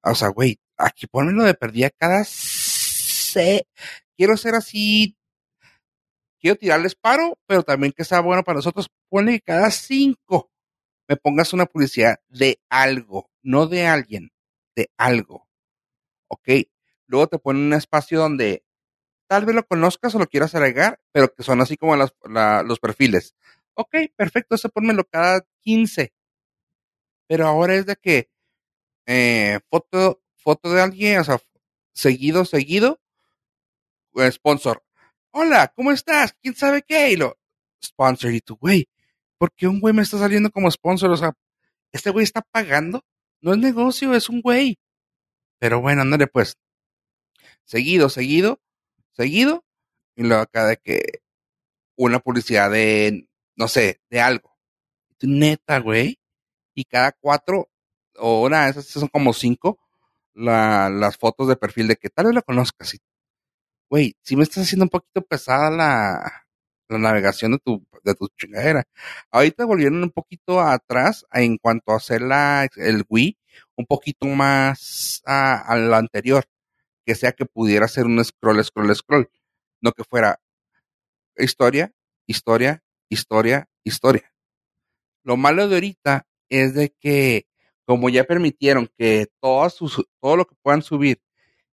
O sea, güey, aquí ponmelo de perdida cada se... Quiero ser así. Quiero tirarles paro, pero también que sea bueno para nosotros. Pone que cada cinco me pongas una publicidad de algo, no de alguien, de algo. ¿Ok? Luego te pone un espacio donde tal vez lo conozcas o lo quieras agregar, pero que son así como los perfiles. Ok, perfecto, eso ponmelo cada 15. Pero ahora es de que eh, foto, foto de alguien, o sea, seguido, seguido, sponsor. Hola, ¿cómo estás? ¿Quién sabe qué? Y lo, sponsor, y tú, güey, ¿por qué un güey me está saliendo como sponsor? O sea, este güey está pagando. No es negocio, es un güey. Pero bueno, ándale pues. Seguido, seguido, seguido. Y luego acá de que una publicidad de, no sé, de algo. Neta, güey. Y cada cuatro, una, esas son como cinco, la, las fotos de perfil de que tal vez lo conozcas. güey, si me estás haciendo un poquito pesada la, la navegación de tu, de tu chingadera. Ahorita volvieron un poquito atrás en cuanto a hacer la, el Wii, un poquito más a, a lo anterior, que sea que pudiera ser un scroll, scroll, scroll, no que fuera historia, historia, historia, historia. Lo malo de ahorita es de que como ya permitieron que todo, todo lo que puedan subir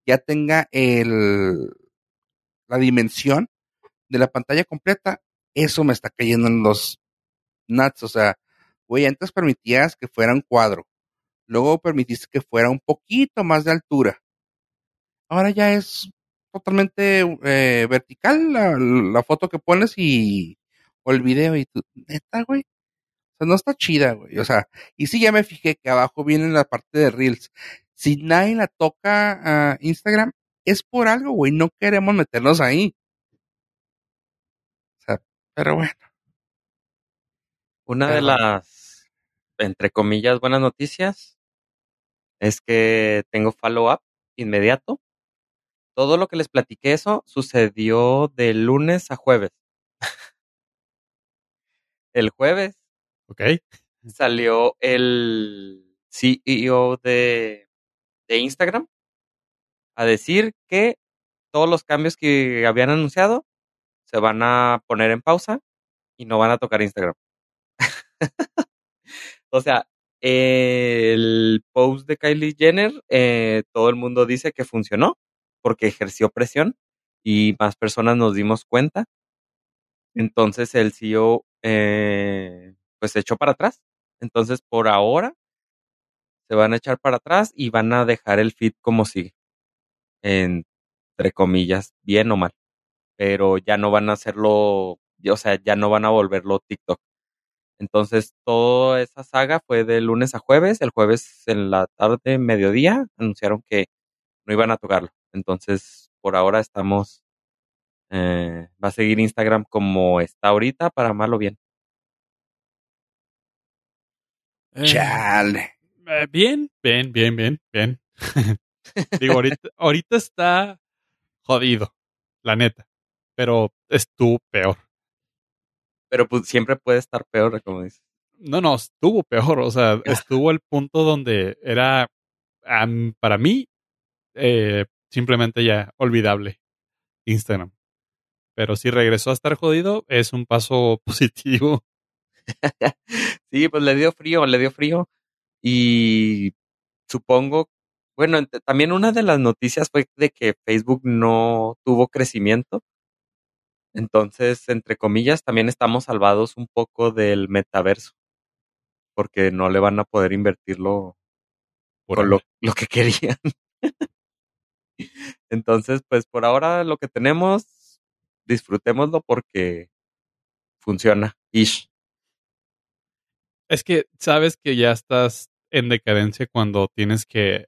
ya tenga el, la dimensión de la pantalla completa, eso me está cayendo en los nuts. O sea, güey, antes permitías que fuera un cuadro. Luego permitiste que fuera un poquito más de altura. Ahora ya es totalmente eh, vertical la, la, foto que pones y o el video y tú, neta, güey. O sea, no está chida, güey. O sea, y sí ya me fijé que abajo viene la parte de Reels. Si nadie la toca a Instagram, es por algo, güey. No queremos meternos ahí. O sea, pero bueno. Una de las, entre comillas, buenas noticias es que tengo follow-up inmediato. Todo lo que les platiqué eso sucedió de lunes a jueves. El jueves. Ok. Salió el CEO de, de Instagram a decir que todos los cambios que habían anunciado se van a poner en pausa y no van a tocar Instagram. o sea, el post de Kylie Jenner, eh, todo el mundo dice que funcionó porque ejerció presión y más personas nos dimos cuenta. Entonces el CEO eh, pues se echó para atrás. Entonces por ahora se van a echar para atrás y van a dejar el feed como sigue. Entre comillas, bien o mal. Pero ya no van a hacerlo, o sea, ya no van a volverlo TikTok. Entonces, toda esa saga fue de lunes a jueves. El jueves en la tarde, mediodía, anunciaron que no iban a tocarlo. Entonces, por ahora estamos. Eh, va a seguir Instagram como está ahorita, para mal o bien. Eh, Chale. Eh, bien, bien, bien, bien, bien. Digo, ahorita, ahorita está jodido, la neta. Pero estuvo peor. Pero pues, siempre puede estar peor, como dices. No, no, estuvo peor. O sea, estuvo el punto donde era, para mí, eh, simplemente ya olvidable Instagram. Pero si regresó a estar jodido, es un paso positivo. sí, pues le dio frío, le dio frío. Y supongo, bueno, también una de las noticias fue de que Facebook no tuvo crecimiento Entonces, entre comillas, también estamos salvados un poco del metaverso, porque no le van a poder invertirlo por lo, lo, que querían. Entonces, pues por ahora lo que tenemos, disfrutémoslo porque funciona. Ish. Es que sabes que ya estás en decadencia cuando tienes que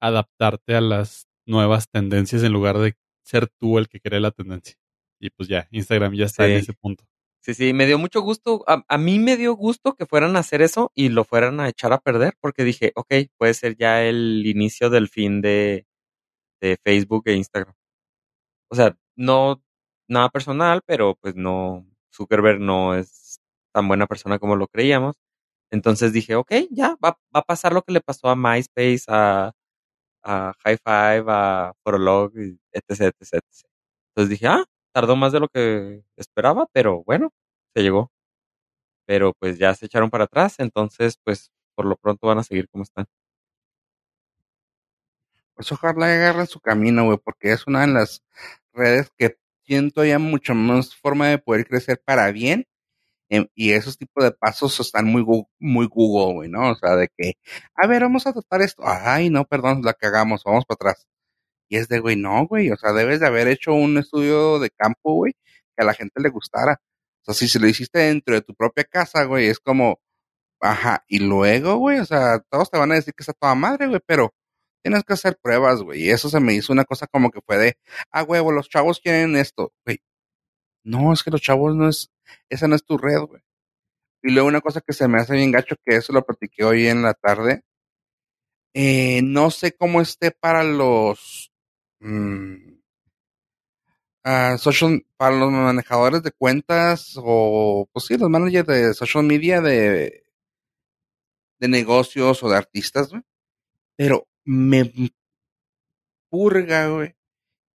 adaptarte a las nuevas tendencias en lugar de ser tú el que cree la tendencia. Y pues ya, Instagram ya está en ese punto. Sí, sí, me dio mucho gusto. A, mí me dio gusto que fueran a hacer eso y lo fueran a echar a perder porque dije, ok, puede ser ya el inicio del fin de, de Facebook e Instagram. O sea, no nada personal, pero pues no, Zuckerberg no es tan buena persona como lo creíamos. Entonces dije, ok, ya, va, va a pasar lo que le pasó a MySpace, a, a High Five, a Prolog, etc, etc, etc. Entonces dije, ah, tardó más de lo que esperaba, pero bueno, se llegó. Pero pues ya se echaron para atrás, entonces pues por lo pronto van a seguir como están. Pues ojalá agarren su camino, güey, porque es una de las redes que siento ya mucho más forma de poder crecer para bien. Em, y esos tipos de pasos están muy, muy Google, güey, ¿no? O sea, de que, a ver, vamos a tratar esto. Ay, no, perdón, la cagamos, vamos para atrás. Y es de, güey, no, güey, o sea, debes de haber hecho un estudio de campo, güey, que a la gente le gustara. O sea, si se lo hiciste dentro de tu propia casa, güey, es como, ajá, y luego, güey, o sea, todos te van a decir que está toda madre, güey, pero tienes que hacer pruebas, güey. Y eso se me hizo una cosa como que fue de, ah, huevo, los chavos quieren esto, güey. No, es que los chavos no es, esa no es tu red, güey. Y luego una cosa que se me hace bien gacho, que eso lo platiqué hoy en la tarde. Eh, no sé cómo esté para los uh, social, para los manejadores de cuentas o, pues sí, los managers de social media de, de negocios o de artistas, güey. Pero me purga, güey,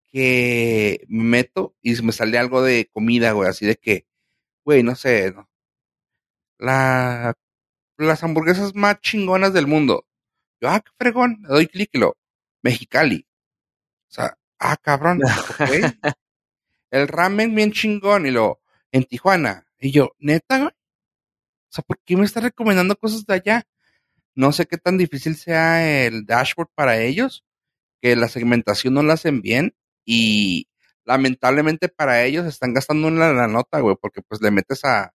que me meto y me sale algo de comida, güey, así de que, güey, no sé, ¿no? La, las hamburguesas más chingonas del mundo. Yo, ah, qué fregón, le doy clic y lo, Mexicali. O sea, ah, cabrón, El ramen bien chingón y lo, en Tijuana. Y yo, neta, güey. O sea, ¿por qué me está recomendando cosas de allá? No sé qué tan difícil sea el dashboard para ellos, que la segmentación no la hacen bien y lamentablemente para ellos están gastando una la nota, güey, porque pues le metes a,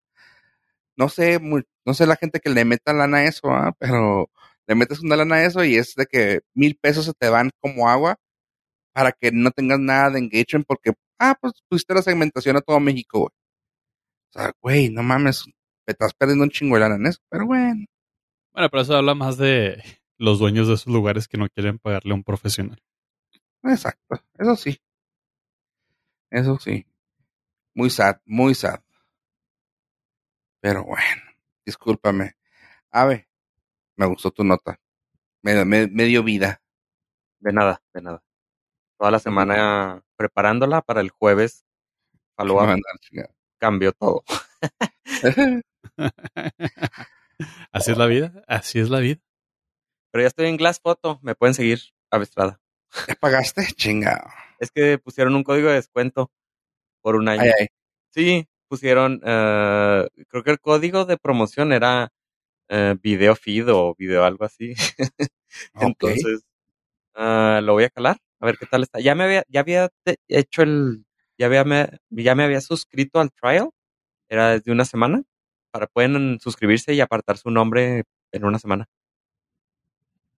no sé, no sé la gente que le meta lana a eso, ¿ah? pero le metes una lana a eso y es de que mil pesos se te van como agua para que no tengas nada de engagement porque, ah, pues pusiste la segmentación a todo México, güey. O sea, güey, no mames, te estás perdiendo un chingo de lana en eso, pero bueno. Bueno, pero eso habla más de los dueños de esos lugares que no quieren pagarle a un profesional. Exacto, eso sí. Eso sí. Muy sad, muy sad. Pero bueno, discúlpame. Ave, me gustó tu nota. Me, me, dio vida. De nada, de nada. Toda la semana preparándola para el jueves. Cambió todo. Así es la vida, así es la vida. Pero ya estoy en Glass Photo, me pueden seguir, Avestrada. ¿Ya pagaste? Chingado. Es que pusieron un código de descuento por un año. Sí, pusieron, uh, creo que el código de promoción era uh, video feed o video algo así. Entonces, uh, lo voy a calar, a ver qué tal está. Ya me había, ya había hecho el, ya había, ya me había suscrito al trial, era desde una semana para pueden suscribirse y apartar su nombre en una semana.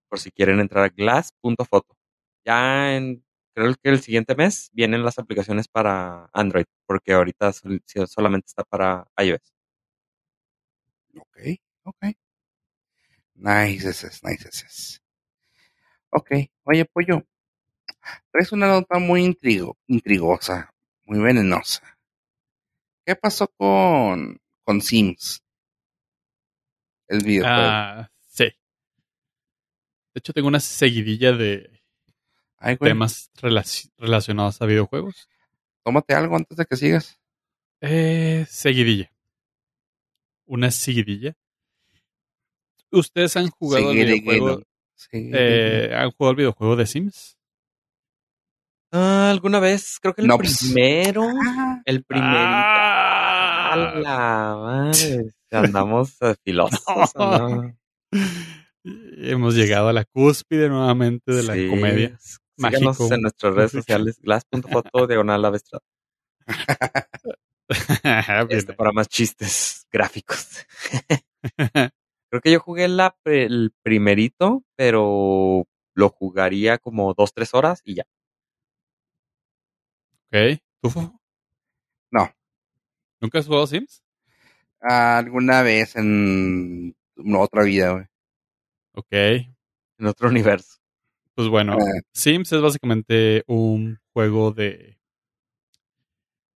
Por si quieren entrar a glass.foto. Ya en, creo que el siguiente mes vienen las aplicaciones para Android, porque ahorita solamente está para iOS. Ok, ok. Nice, nice, nice. Ok, oye, pollo, traes una nota muy intrigo, intrigosa, muy venenosa. ¿Qué pasó con con Sims. El videojuego. Ah, sí. De hecho, tengo una seguidilla de temas relacionados a videojuegos. Tómate algo antes de que sigas. Eh, seguidilla. Una seguidilla. ¿Ustedes han jugado el videojuego? Eh, ¿Han jugado el videojuego de Sims? Ah, ¿Alguna vez? Creo que el pues, primero. El primerito. ¡Ah! La madre! Andamos filósofos. Hemos llegado a la cúspide nuevamente de la comedia. Síganos en nuestras redes sociales, glass.foto, diagonal avestrado. este, para más chistes gráficos. Creo que yo jugué la, el primerito, pero lo jugaría como dos, tres horas y ya. Ok. ¿Tú? ¿Nunca has jugado Sims? alguna vez en otra vida, güey. Ok. En otro universo. Pues bueno, ah. Sims es básicamente un juego de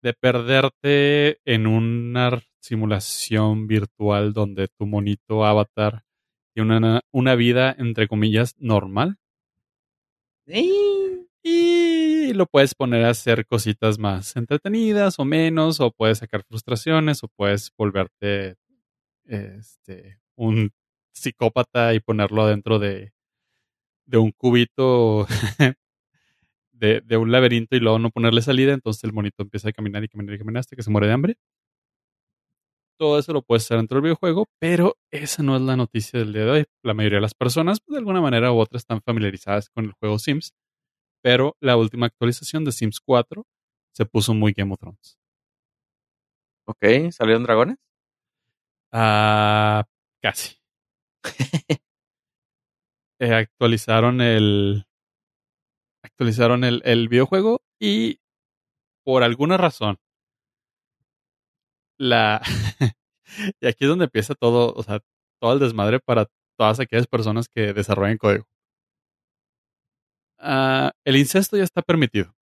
de perderte en una simulación virtual donde tu monito avatar tiene una, una vida, entre comillas, normal. Y lo puedes poner a hacer cositas más entretenidas o menos, o puedes sacar frustraciones, o puedes volverte este, un psicópata y ponerlo adentro de, de un cubito de, de, un laberinto y luego no ponerle salida, entonces el monito empieza a caminar y caminar y caminar hasta que se muere de hambre. Todo eso lo puedes hacer dentro del videojuego, pero esa no es la noticia del día de hoy. La mayoría de las personas, pues, de alguna manera u otra, están familiarizadas con el juego Sims, pero la última actualización de Sims 4 se puso muy Game of Thrones. Ok, ¿salieron dragones? Ah, casi. Eh, actualizaron el. Actualizaron el, el videojuego y por alguna razón. La. y aquí es donde empieza todo, o sea, todo el desmadre para todas aquellas personas que desarrollan código. Ah, el incesto ya está permitido.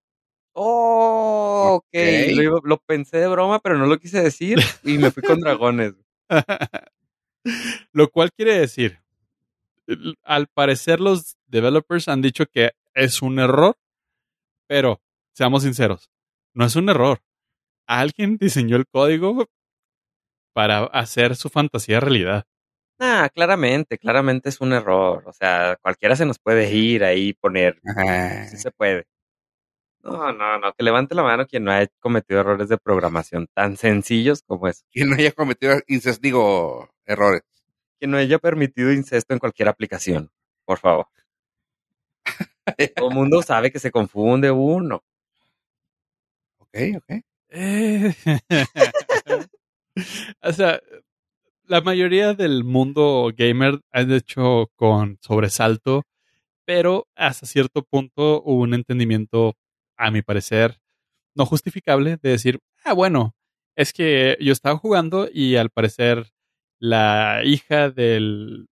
Oh, ok. Lo, lo, pensé de broma, pero no lo quise decir y me fui con dragones. lo cual quiere decir al parecer los developers han dicho que es un error, pero seamos sinceros, no es un error. Alguien diseñó el código para hacer su fantasía realidad. Ah, claramente, claramente es un error. O sea, cualquiera se nos puede ir ahí poner. Sí se puede. No, no, no, que levante la mano quien no haya cometido errores de programación tan sencillos como eso. Quien no haya cometido, digo, errores que no haya permitido incesto en cualquier aplicación, por favor. Todo el mundo sabe que se confunde uno. Ok, ok. o sea, la mayoría del mundo gamer han hecho con sobresalto, pero hasta cierto punto hubo un entendimiento, a mi parecer, no justificable de decir, ah, bueno, es que yo estaba jugando y al parecer la hija del,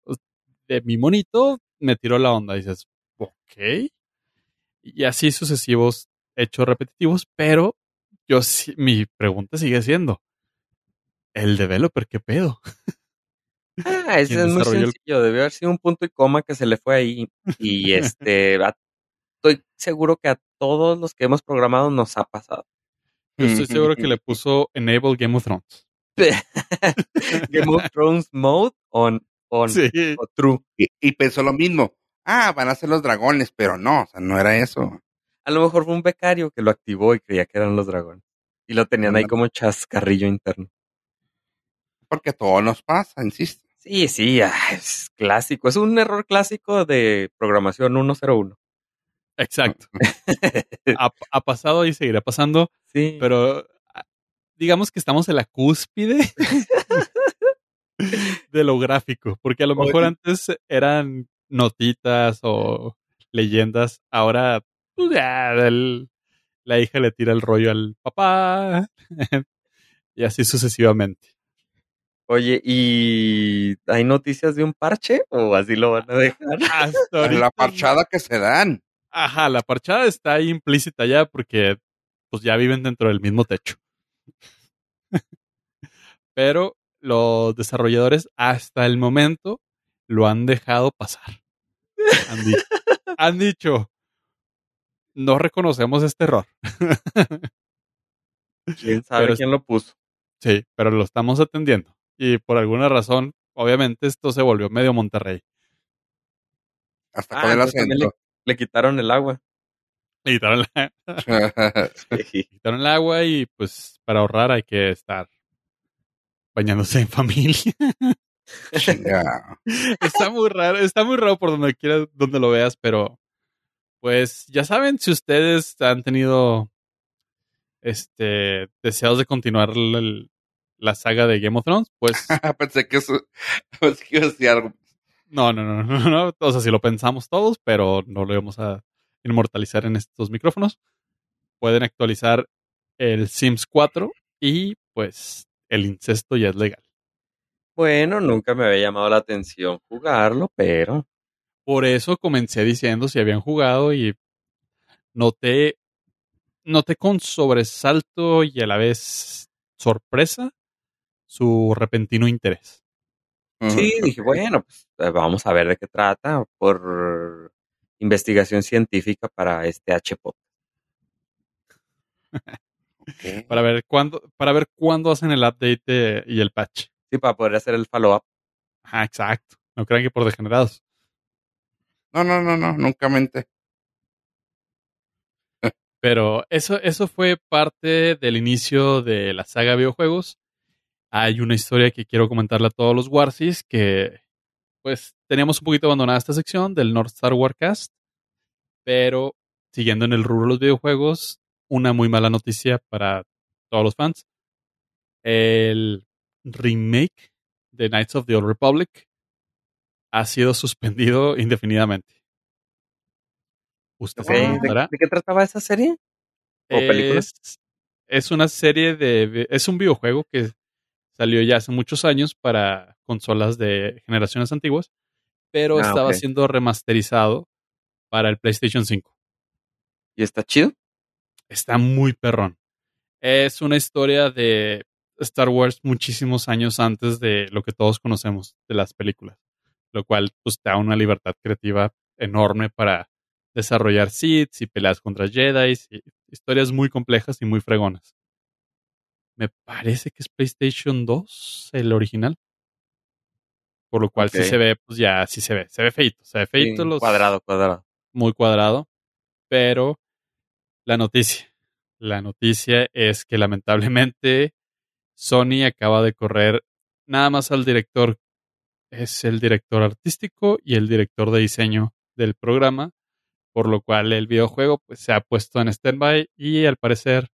de mi monito me tiró la onda. Y dices, ok. Y así sucesivos hechos repetitivos, pero yo mi pregunta sigue siendo, ¿el developer qué pedo? Ah, ese es muy sencillo. Debió haber sido un punto y coma que se le fue ahí. Y este, estoy seguro que a todos los que hemos programado nos ha pasado. Yo estoy seguro que le puso Enable Game of Thrones. Game of Thrones mode on, on o true. Y, pensó lo mismo. Ah, van a ser los dragones, pero no, o sea, no era eso. A lo mejor fue un becario que lo activó y creía que eran los dragones. Y lo tenían ahí como chascarrillo interno. Porque todo nos pasa, insisto. Sí, sí, ah, es clásico. Es un error clásico de programación 101. Exacto. ha, ha, pasado y seguirá pasando. Sí. Pero digamos que estamos en la cúspide de lo gráfico, porque a lo mejor antes eran notitas o leyendas, ahora pues la hija le tira el rollo al papá y así sucesivamente. Oye, ¿y hay noticias de un parche o así lo van a dejar? la parchada que se dan. Ajá, la parchada está ahí implícita ya porque pues ya viven dentro del mismo techo. Pero los desarrolladores hasta el momento lo han dejado pasar. Han, dicho, no reconocemos este error. ¿Quién sabe quién lo puso? Sí, pero lo estamos atendiendo. Y por alguna razón, obviamente esto se volvió medio Monterrey. Hasta con el acento. Le, quitaron el agua. Le quitaron, la... quitaron el agua y pues para ahorrar hay que estar bañándose en familia. está muy raro, está muy raro por donde quieras, donde lo veas, pero pues ya saben, si ustedes han tenido este deseos de continuar la, saga de Game of Thrones, pues pensé que eso pensé que iba a decir algo. No, no, no, no, no, o sea, si lo pensamos todos, pero no lo vamos a inmortalizar en estos micrófonos. Pueden actualizar el Sims 4 y pues el incesto ya es legal. Bueno, nunca me había llamado la atención jugarlo, pero... Por eso comencé diciendo si habían jugado y noté, noté con sobresalto y a la vez sorpresa su repentino interés. Sí, dije, bueno, pues eh, vamos a ver de qué trata por investigación científica para este HPO. para ver cuándo, para ver cuándo hacen el update y el patch. Sí, para poder hacer el follow-up. Ajá, exacto. No crean que por degenerados. No, no, no, no, nunca mente. Pero eso, eso fue parte del inicio de la saga de videojuegos. Hay una historia que quiero comentarle a todos los Warsis que pues teníamos un poquito abandonada esta sección del North Star Warcast. Pero siguiendo en el rubro de los videojuegos, una muy mala noticia para todos los fans. El remake de Knights of the Old Republic ha sido suspendido indefinidamente. ¿Usted ¿De, qué trataba esa serie? ¿O es, Es una serie de. Es un videojuego que salió ya hace muchos años para consolas de generaciones antiguas, pero ah, estaba siendo remasterizado para el PlayStation 5. ¿Y está chido? Está muy perrón. Es una historia de Star Wars muchísimos años antes de lo que todos conocemos de las películas, lo cual pues te da una libertad creativa enorme para desarrollar Sith y peleas contra Jedi y historias muy complejas y muy fregonas. Me parece que es PlayStation 2 el original. Por lo cual sí se ve, pues ya sí se ve, se ve feito, se ve feito los cuadrado, cuadrado. Muy cuadrado, pero la noticia, la noticia es que lamentablemente Sony acaba de correr nada más al director, es el director artístico y el director de diseño del programa, por lo cual el videojuego pues, se ha puesto en standby y al parecer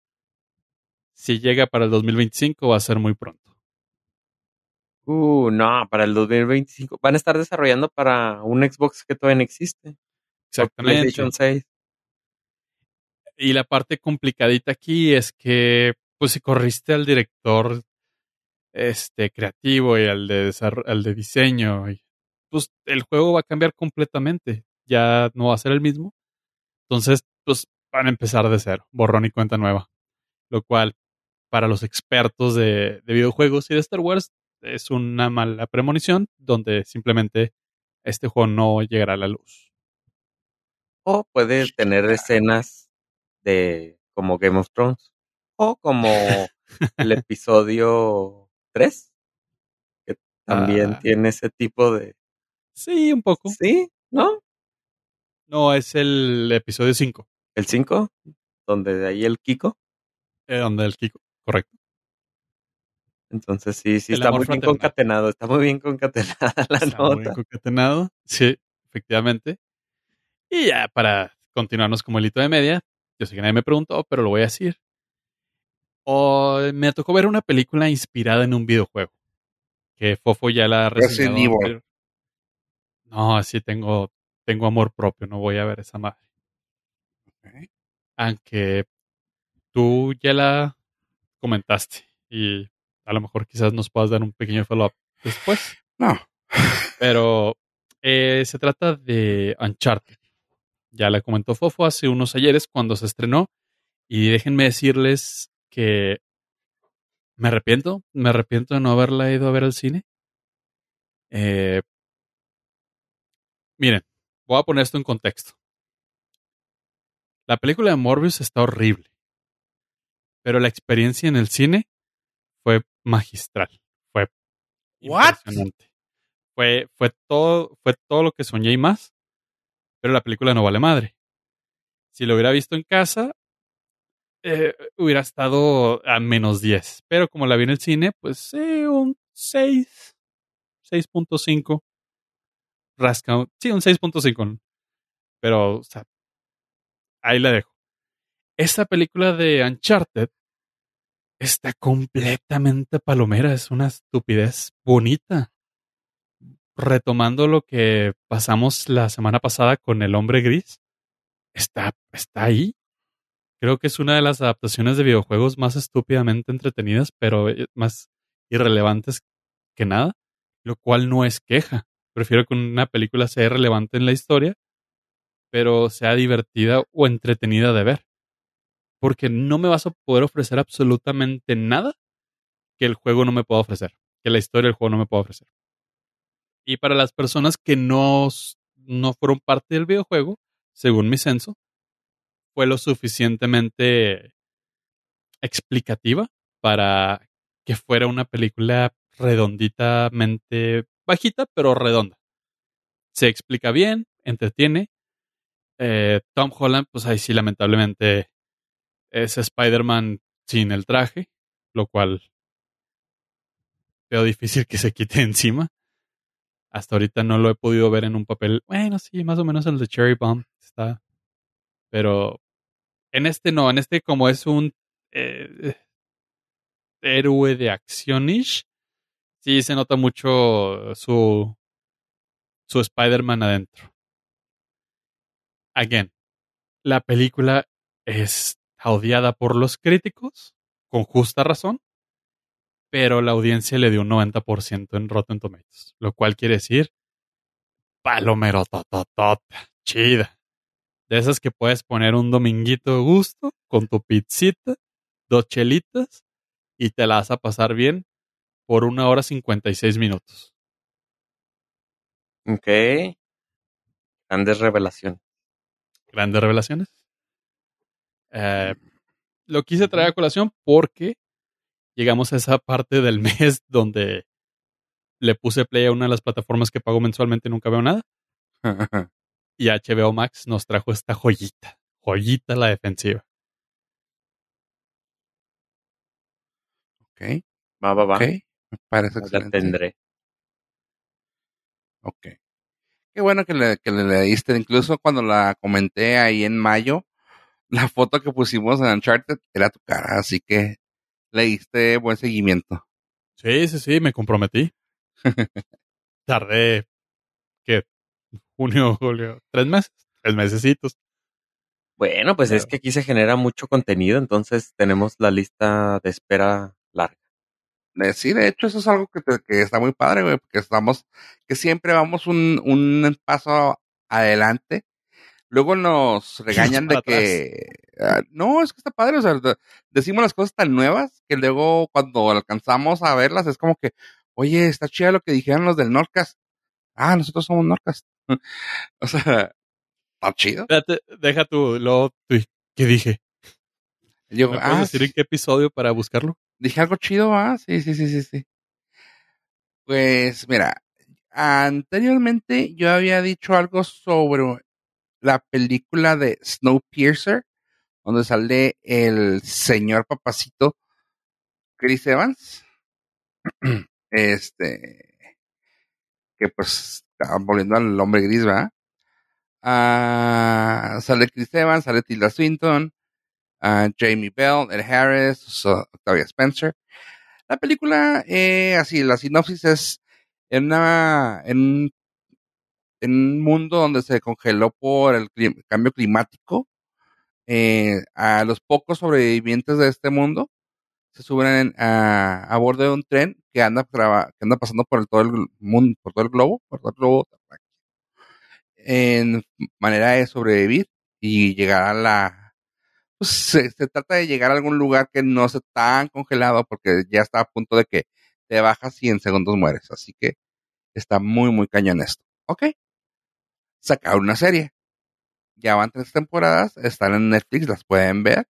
si llega para el 2025 va a ser muy pronto. Uh, no, para el 2025 van a estar desarrollando para un Xbox que todavía no existe. Exactamente. PlayStation 6. Y la parte complicadita aquí es que pues si corriste al director este creativo y al de al de diseño, pues el juego va a cambiar completamente. Ya no va a ser el mismo. Entonces, pues van a empezar de cero, borrón y cuenta nueva. Lo cual, para los expertos de, videojuegos y de Star Wars, es una mala premonición donde simplemente este juego no llegará a la luz. O puede tener escenas de como Game of Thrones o como el episodio 3, que también ah. tiene ese tipo de... Sí, un poco. Sí, ¿no? No, es el episodio 5. ¿El 5? Donde de ahí el Kiko. Eh, donde el Kiko, correcto. Entonces sí, sí, está muy bien concatenado, está muy bien concatenada la está nota. Muy bien concatenado, sí, efectivamente. Y ya para continuarnos como el hito de media, yo sé que nadie me preguntó, pero lo voy a decir. O me tocó ver una película inspirada en un videojuego. Que Fofo ya la reseñado. No, así tengo, tengo amor propio, no voy a ver esa madre. Aunque tú ya la comentaste y a lo mejor quizás nos puedas dar un pequeño follow-up después. No. Pero eh, se trata de Uncharted. Ya la comentó Fofo hace unos ayeres cuando se estrenó. Y déjenme decirles que me arrepiento, me arrepiento de no haberla ido a ver al cine. Eh, miren, voy a poner esto en contexto. La película de Morbius está horrible, pero la experiencia en el cine fue magistral, fue impresionante. Fue, fue, todo, fue todo lo que soñé y más, pero la película no vale madre. Si lo hubiera visto en casa, eh, hubiera estado a menos 10. Pero como la vi en el cine, pues eh, un 6, 6.5. Rasca, sí, un 6.5. Pero, o sea, ahí la dejo. Esta película de Uncharted está completamente palomera, es una estupidez bonita. Retomando lo que pasamos la semana pasada con el hombre gris, está, está ahí. Creo que es una de las adaptaciones de videojuegos más estúpidamente entretenidas, pero eh, más irrelevantes que nada, lo cual no es queja. Prefiero que una película sea relevante en la historia, pero sea divertida o entretenida de ver. Porque no me vas a poder ofrecer absolutamente nada que el juego no me pueda ofrecer, que la historia del juego no me pueda ofrecer. Y para las personas que no, no fueron parte del videojuego, según mi censo, fue lo suficientemente explicativa para que fuera una película redonditamente bajita, pero redonda. Se explica bien, entretiene. Eh, Tom Holland, pues ahí sí, lamentablemente es Spider-Man sin el traje, lo cual veo difícil que se quite encima. Hasta ahorita no lo he podido ver en un papel. Bueno, sí, más o menos el de Cherry Bomb está. Pero en este no, en este como es un eh, héroe de acción-ish, sí se nota mucho su, su Spider-Man adentro. Again, la película es odiada por los críticos, con justa razón, pero la audiencia le dio un 90% en Rotten Tomatoes, lo cual quiere decir palomero tototota, chida. De esas que puedes poner un dominguito de gusto con tu pizzita, dos chelitas y te la vas a pasar bien por una hora cincuenta y seis minutos. Ok. Grandes revelaciones. Grandes revelaciones. Eh, lo quise traer a colación porque llegamos a esa parte del mes donde le puse play a una de las plataformas que pago mensualmente y nunca veo nada. y HBO Max nos trajo esta joyita. Joyita la defensiva. Ok. Va, va, va. Me parece La tendré. Ok. Qué bueno que le, que le leíste. Incluso cuando la comenté ahí en mayo, la foto que pusimos en Uncharted era tu cara, así que le diste buen seguimiento. Sí, sí, sí, me comprometí. Tardé, ¿qué? Junio, julio, tres meses, tres mesecitos. Bueno, pues es que aquí se genera mucho contenido, entonces tenemos la lista de espera larga. Sí, de hecho, eso es algo que, te- que está muy padre, güey, porque estamos, que siempre vamos un, un paso adelante. Luego nos regañan de que, ah, no, es que está padre, o sea, de- decimos las cosas tan nuevas que luego cuando alcanzamos a verlas es como que, oye, está chida lo que dijeron los del Nordcast. Ah, nosotros somos Nordcast. o sea, está chido. Espérate, deja tu, lo, ¿qué dije? Yo, ¿Me puedes ah, decir en qué episodio para buscarlo? dije algo chido, ah, sí, sí, sí, sí, sí. Pues mira, anteriormente yo había dicho algo sobre la película de Snowpiercer, donde sale el señor papacito Chris Evans. Este, que pues está volviendo al hombre gris, ¿verdad? Ah, sale Chris Evans, sale Tilda Swinton, ah, Jamie Bell, Ed Harris, so- Octavia Spencer. La película, eh, así, la sinopsis es en una, en, un- en un mundo donde se congeló por el cambio climático. eh, a los pocos sobrevivientes de este mundo se suben en- a, a bordo de un tren que anda, pasando por todo el mundo, por todo el globo, por todo el globo, en manera de sobrevivir y llegar a la, pues se, se trata de llegar a algún lugar que no esté tan congelado porque ya está a punto de que te bajas y en segundos mueres. Así que está muy, muy cañón esto. Ok. Sacar una serie. Ya van tres temporadas, están en Netflix, las pueden ver.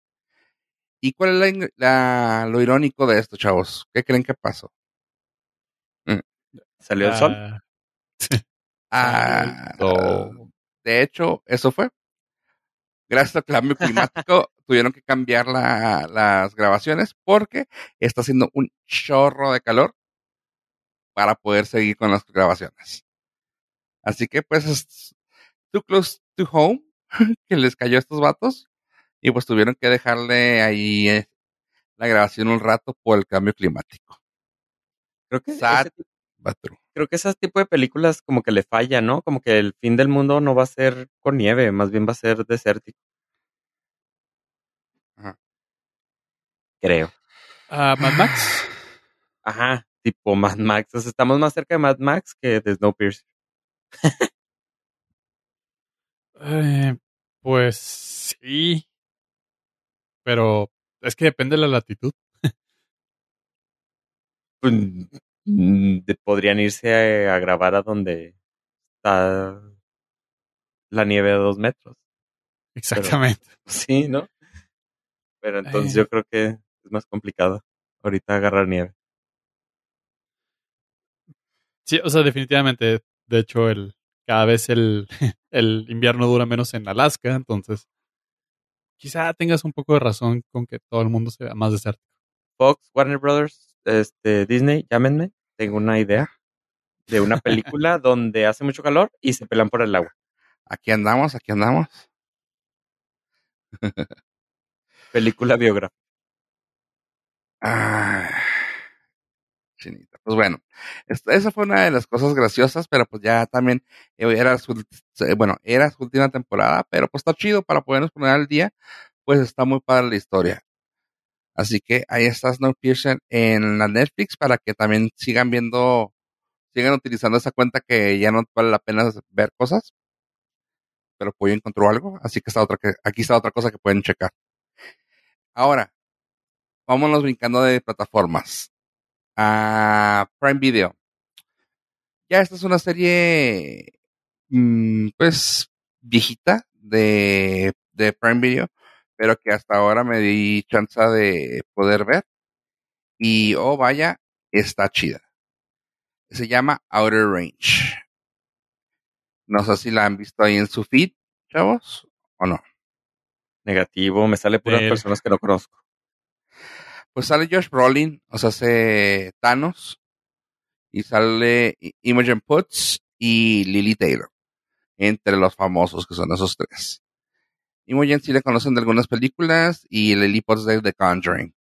¿Y cuál es la la- lo irónico de esto, chavos? ¿Qué creen que pasó? ¿Salió el sol? Ah, Ah, sol. de hecho, eso fue. gracias al cambio climático, tuvieron que cambiar las grabaciones porque está haciendo un chorro de calor para poder seguir con las grabaciones. Así que pues es too close to home que les cayó a estos vatos y pues tuvieron que dejarle ahí eh, la grabación un rato por el cambio climático. Creo que creo que ese tipo de películas como que le falla, ¿no? Como que el fin del mundo no va a ser con nieve, más bien va a ser desértico. Ajá. Creo. ¿A Mad Max? Ajá, tipo Mad Max. O estamos más cerca de Mad Max que de Snowpiercer. eh, pues sí. Pero es que depende de la latitud. Pues, mm, podrían irse a, grabar a donde está la nieve de dos metros. Exactamente. sí, ¿no? Pero entonces yo eh. creo que es más complicado ahorita agarrar nieve. Sí, o sea, definitivamente. De hecho, el cada vez el, el invierno dura menos en Alaska, entonces quizá tengas un poco de razón con que todo el mundo se vea más desértico. Fox, Warner Brothers, este, Disney, llámenme, tengo una idea de una película donde hace mucho calor y se pelan por el agua. Aquí andamos, aquí andamos. película biográfica. Ah, chinita. Pues bueno, esa fue una de las cosas graciosas, pero pues ya también eh, era su, bueno, era su última temporada, pero pues está chido para podernos poner al día, pues está muy padre la historia. Así que ahí está Snowpiercer en la Netflix para que también sigan viendo, sigan utilizando esa cuenta que ya no vale la pena ver cosas. Pero pues encontró algo, así que está otra que, aquí está otra cosa que pueden checar. Ahora, vámonos brincando de plataformas. A Prime Video. Ya esta es una serie, mm, pues, viejita de, de Prime Video pero que hasta ahora me di chance de poder ver. Y, oh, vaya, está chida. Se llama Outer Range. No sé si la han visto ahí en su feed, chavos, o no. Negativo, me sale puras personas que no conozco. Pues sale Josh Brolin, o sea, hace Thanos, y sale Imogen Putz y Lily Taylor, entre los famosos que son esos tres. Imogen sí le conocen de algunas películas y Lily Potts de The Conjuring.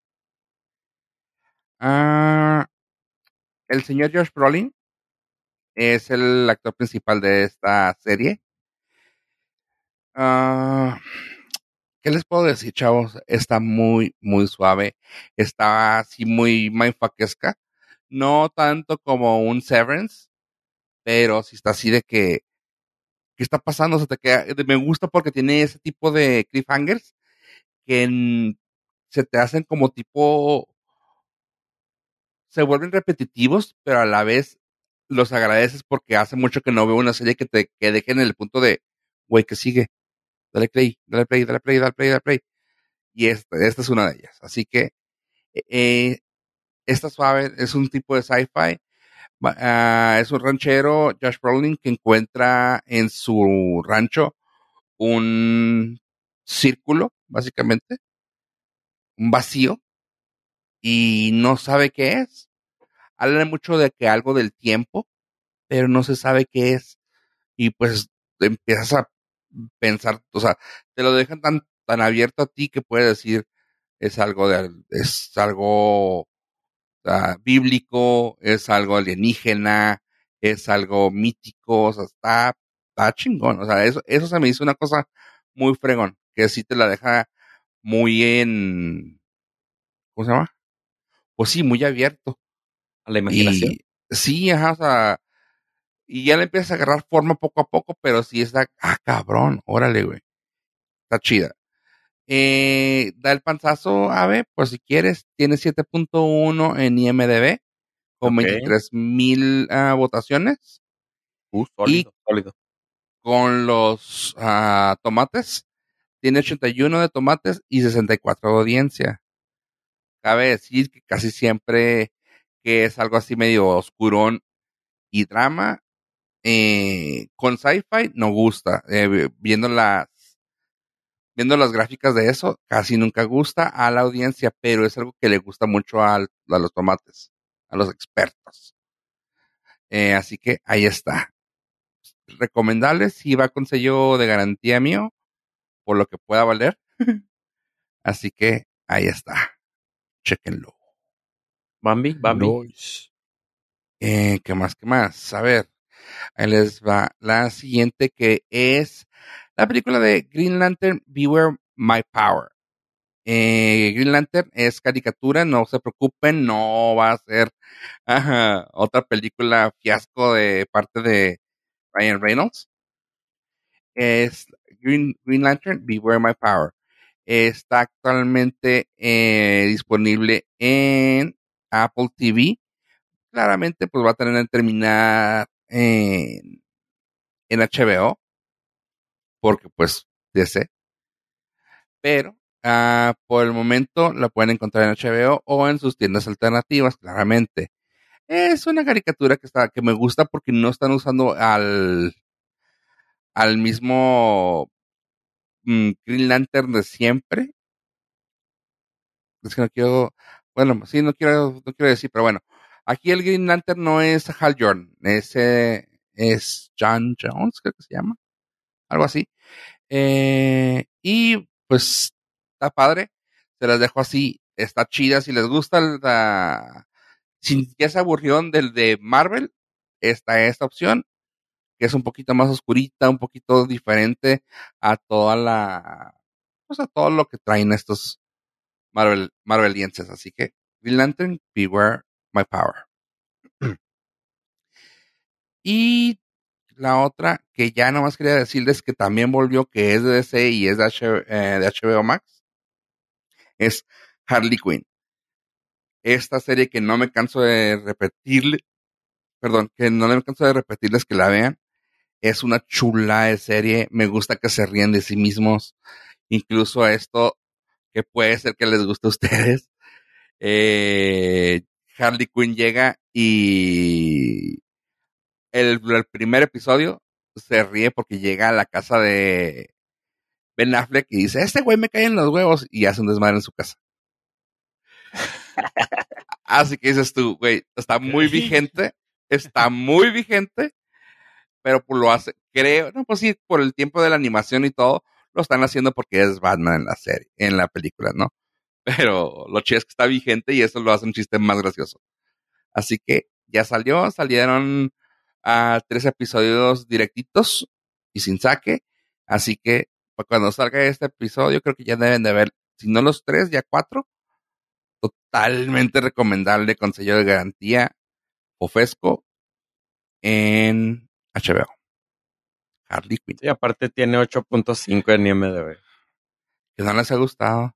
Ah, el señor Josh Brolin es el actor principal de esta serie. Ah, ¿Qué les puedo decir, chavos? Está muy, muy suave. Está así muy mindfuckesca. No tanto como un Severance, pero sí está así de que ¿qué está pasando? Se te queda, me gusta porque tiene ese tipo de cliffhangers que se te hacen como tipo, se vuelven repetitivos, pero a la vez los agradeces porque hace mucho que no veo una serie que te que deje en el punto de, güey, que sigue, dale play, dale play, dale play, dale play, dale play. Y esta, esta es una de ellas. Así que eh, esta suave es un tipo de sci-fi Ah, es un ranchero, Josh Brolin, que encuentra en su rancho un círculo, básicamente, un vacío, y no sabe qué es. Habla mucho de que algo del tiempo, pero no se sabe qué es. Y pues empiezas a pensar, o sea, te lo dejan tan, tan abierto a ti que puedes decir, es algo de, es algo bíblico, es algo alienígena, es algo mítico, o sea, está, está chingón. O sea, eso, eso se me hizo una cosa muy fregón, que sí te la deja muy en, ¿cómo se llama? Pues sí, muy abierto. A la imaginación. sí, ajá, o sea, y ya le empiezas a agarrar forma poco a poco, pero sí está, ah, cabrón, órale, güey. Está chida. Eh, da el panzazo, Ave, por si quieres. Tiene 7.1 en IMDB con 23 mil ah, votaciones. Uh, sólido, sólido. Con los ah, tomates, tiene 81 de tomates y 64 de audiencia. Cabe decir que casi siempre que es algo así medio oscurón y drama, eh, con sci-fi no gusta. Eh, viendo las viendo las gráficas de eso, casi nunca gusta a la audiencia, pero es algo que le gusta mucho a, los tomates, a los expertos. Eh, así que ahí está. Recomendable si va con sello de garantía mío, por lo que pueda valer. así que ahí está. Chequenlo. Bambi, Bambi. Eh, ¿Qué más? ¿Qué más? A ver, ahí les va la siguiente que es la película de Green Lantern Beware My Power. Eh, Green Lantern es caricatura, no se preocupen, no va a ser otra película fiasco de parte de Ryan Reynolds. Es Green, Green Lantern Beware My Power. Está actualmente eh, disponible en Apple TV. Claramente, pues va a tener que terminar en, en HBO porque pues DC. Pero ah, por el momento la pueden encontrar en HBO o en sus tiendas alternativas, claramente. Es una caricatura que está, que me gusta porque no están usando al, al mismo mm, Green Lantern de siempre. Es que no quiero, bueno, sí, no quiero, no quiero decir, pero bueno, aquí el Green Lantern no es Hal Jordan, ese es John Jones, creo que se llama, algo así. Eh, y pues está padre. Se las dejo así. Está chida. Si les gusta la, si ya se aburrió del de Marvel, está esta opción, que es un poquito más oscurita, un poquito diferente a toda la, pues a todo lo que traen estos Marvel, Marvelienses. Así que, Green Lantern, Beware My Power. y la otra que ya nomás quería decirles que también volvió, que es de DC y es de, HBO eh, Max, es Harley Quinn. Esta serie que no me canso de repetirle, perdón, que no me canso de repetirles que la vean, es una chula de serie, me gusta que se ríen de sí mismos, incluso esto que puede ser que les guste a ustedes. Eh, Harley Quinn llega y el, primer episodio se ríe porque llega a la casa de Ben Affleck y dice, este güey me cae en los huevos y hace un desmadre en su casa. Así que dices tú, güey, está muy vigente, está muy vigente, pero pues lo hace, creo, no, pues sí, por el tiempo de la animación y todo, lo están haciendo porque es Batman en la serie, en la película, ¿no? Pero lo chido es que está vigente y eso lo hace un chiste más gracioso. Así que ya salió, salieron a tres episodios directitos y sin saque. Así que pues, cuando salga este episodio, creo que ya deben de ver, si no los tres, ya cuatro. Totalmente recomendable con sello de garantía Ofesco en HBO. Harley Quinn. Y aparte tiene 8.5 en IMDb. Que no les ha gustado.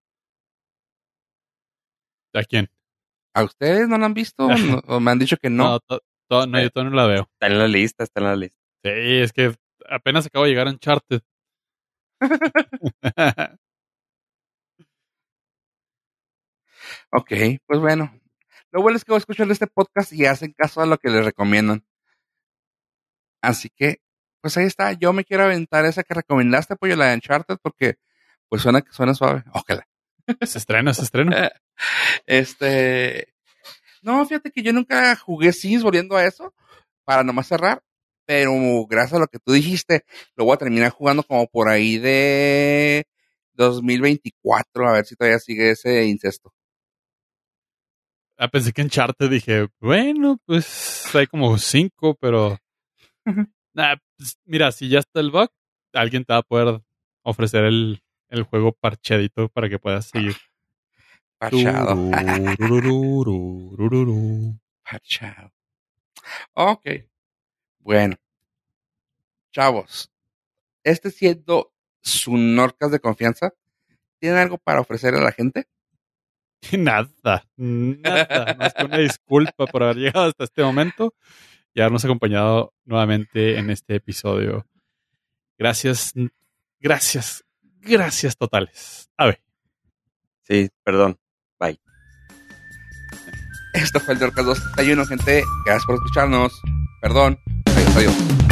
¿A quién? ¿A ustedes no lo han visto? ¿O me han dicho que no? no no, yo todavía no la veo. Está en la lista, está en la lista. Sí, es que apenas acabo de llegar a Uncharted. ok, pues bueno. Lo bueno es que voy a escuchar este podcast y hacen caso a lo que les recomiendan. Así que, pues ahí está. Yo me quiero aventar esa que recomendaste, pues la de Uncharted, porque pues suena, suena suave. Ojalá. Se estrena, se estrena. este, no, fíjate que yo nunca jugué Sims volviendo a eso, para nomás cerrar, pero gracias a lo que tú dijiste, lo voy a terminar jugando como por ahí de 2024, a ver si todavía sigue ese incesto. Ah, pensé que en Charter dije, bueno, pues hay como cinco, pero... Pues, mira, si ya está el bug, alguien te va a poder ofrecer el, el juego parchadito para que puedas seguir. Parchado. Parchado. Ok. Bueno. Chavos. Este siendo su Norcas de confianza, ¿tienen algo para ofrecer a la gente? Nada, nada. Más que una disculpa por haber llegado hasta este momento y habernos acompañado nuevamente en este episodio. Gracias, gracias, gracias totales. A ver. Sí, perdón. Esto fue el de Orcas 231, gente. Gracias por escucharnos. Perdón. Adiós, adiós.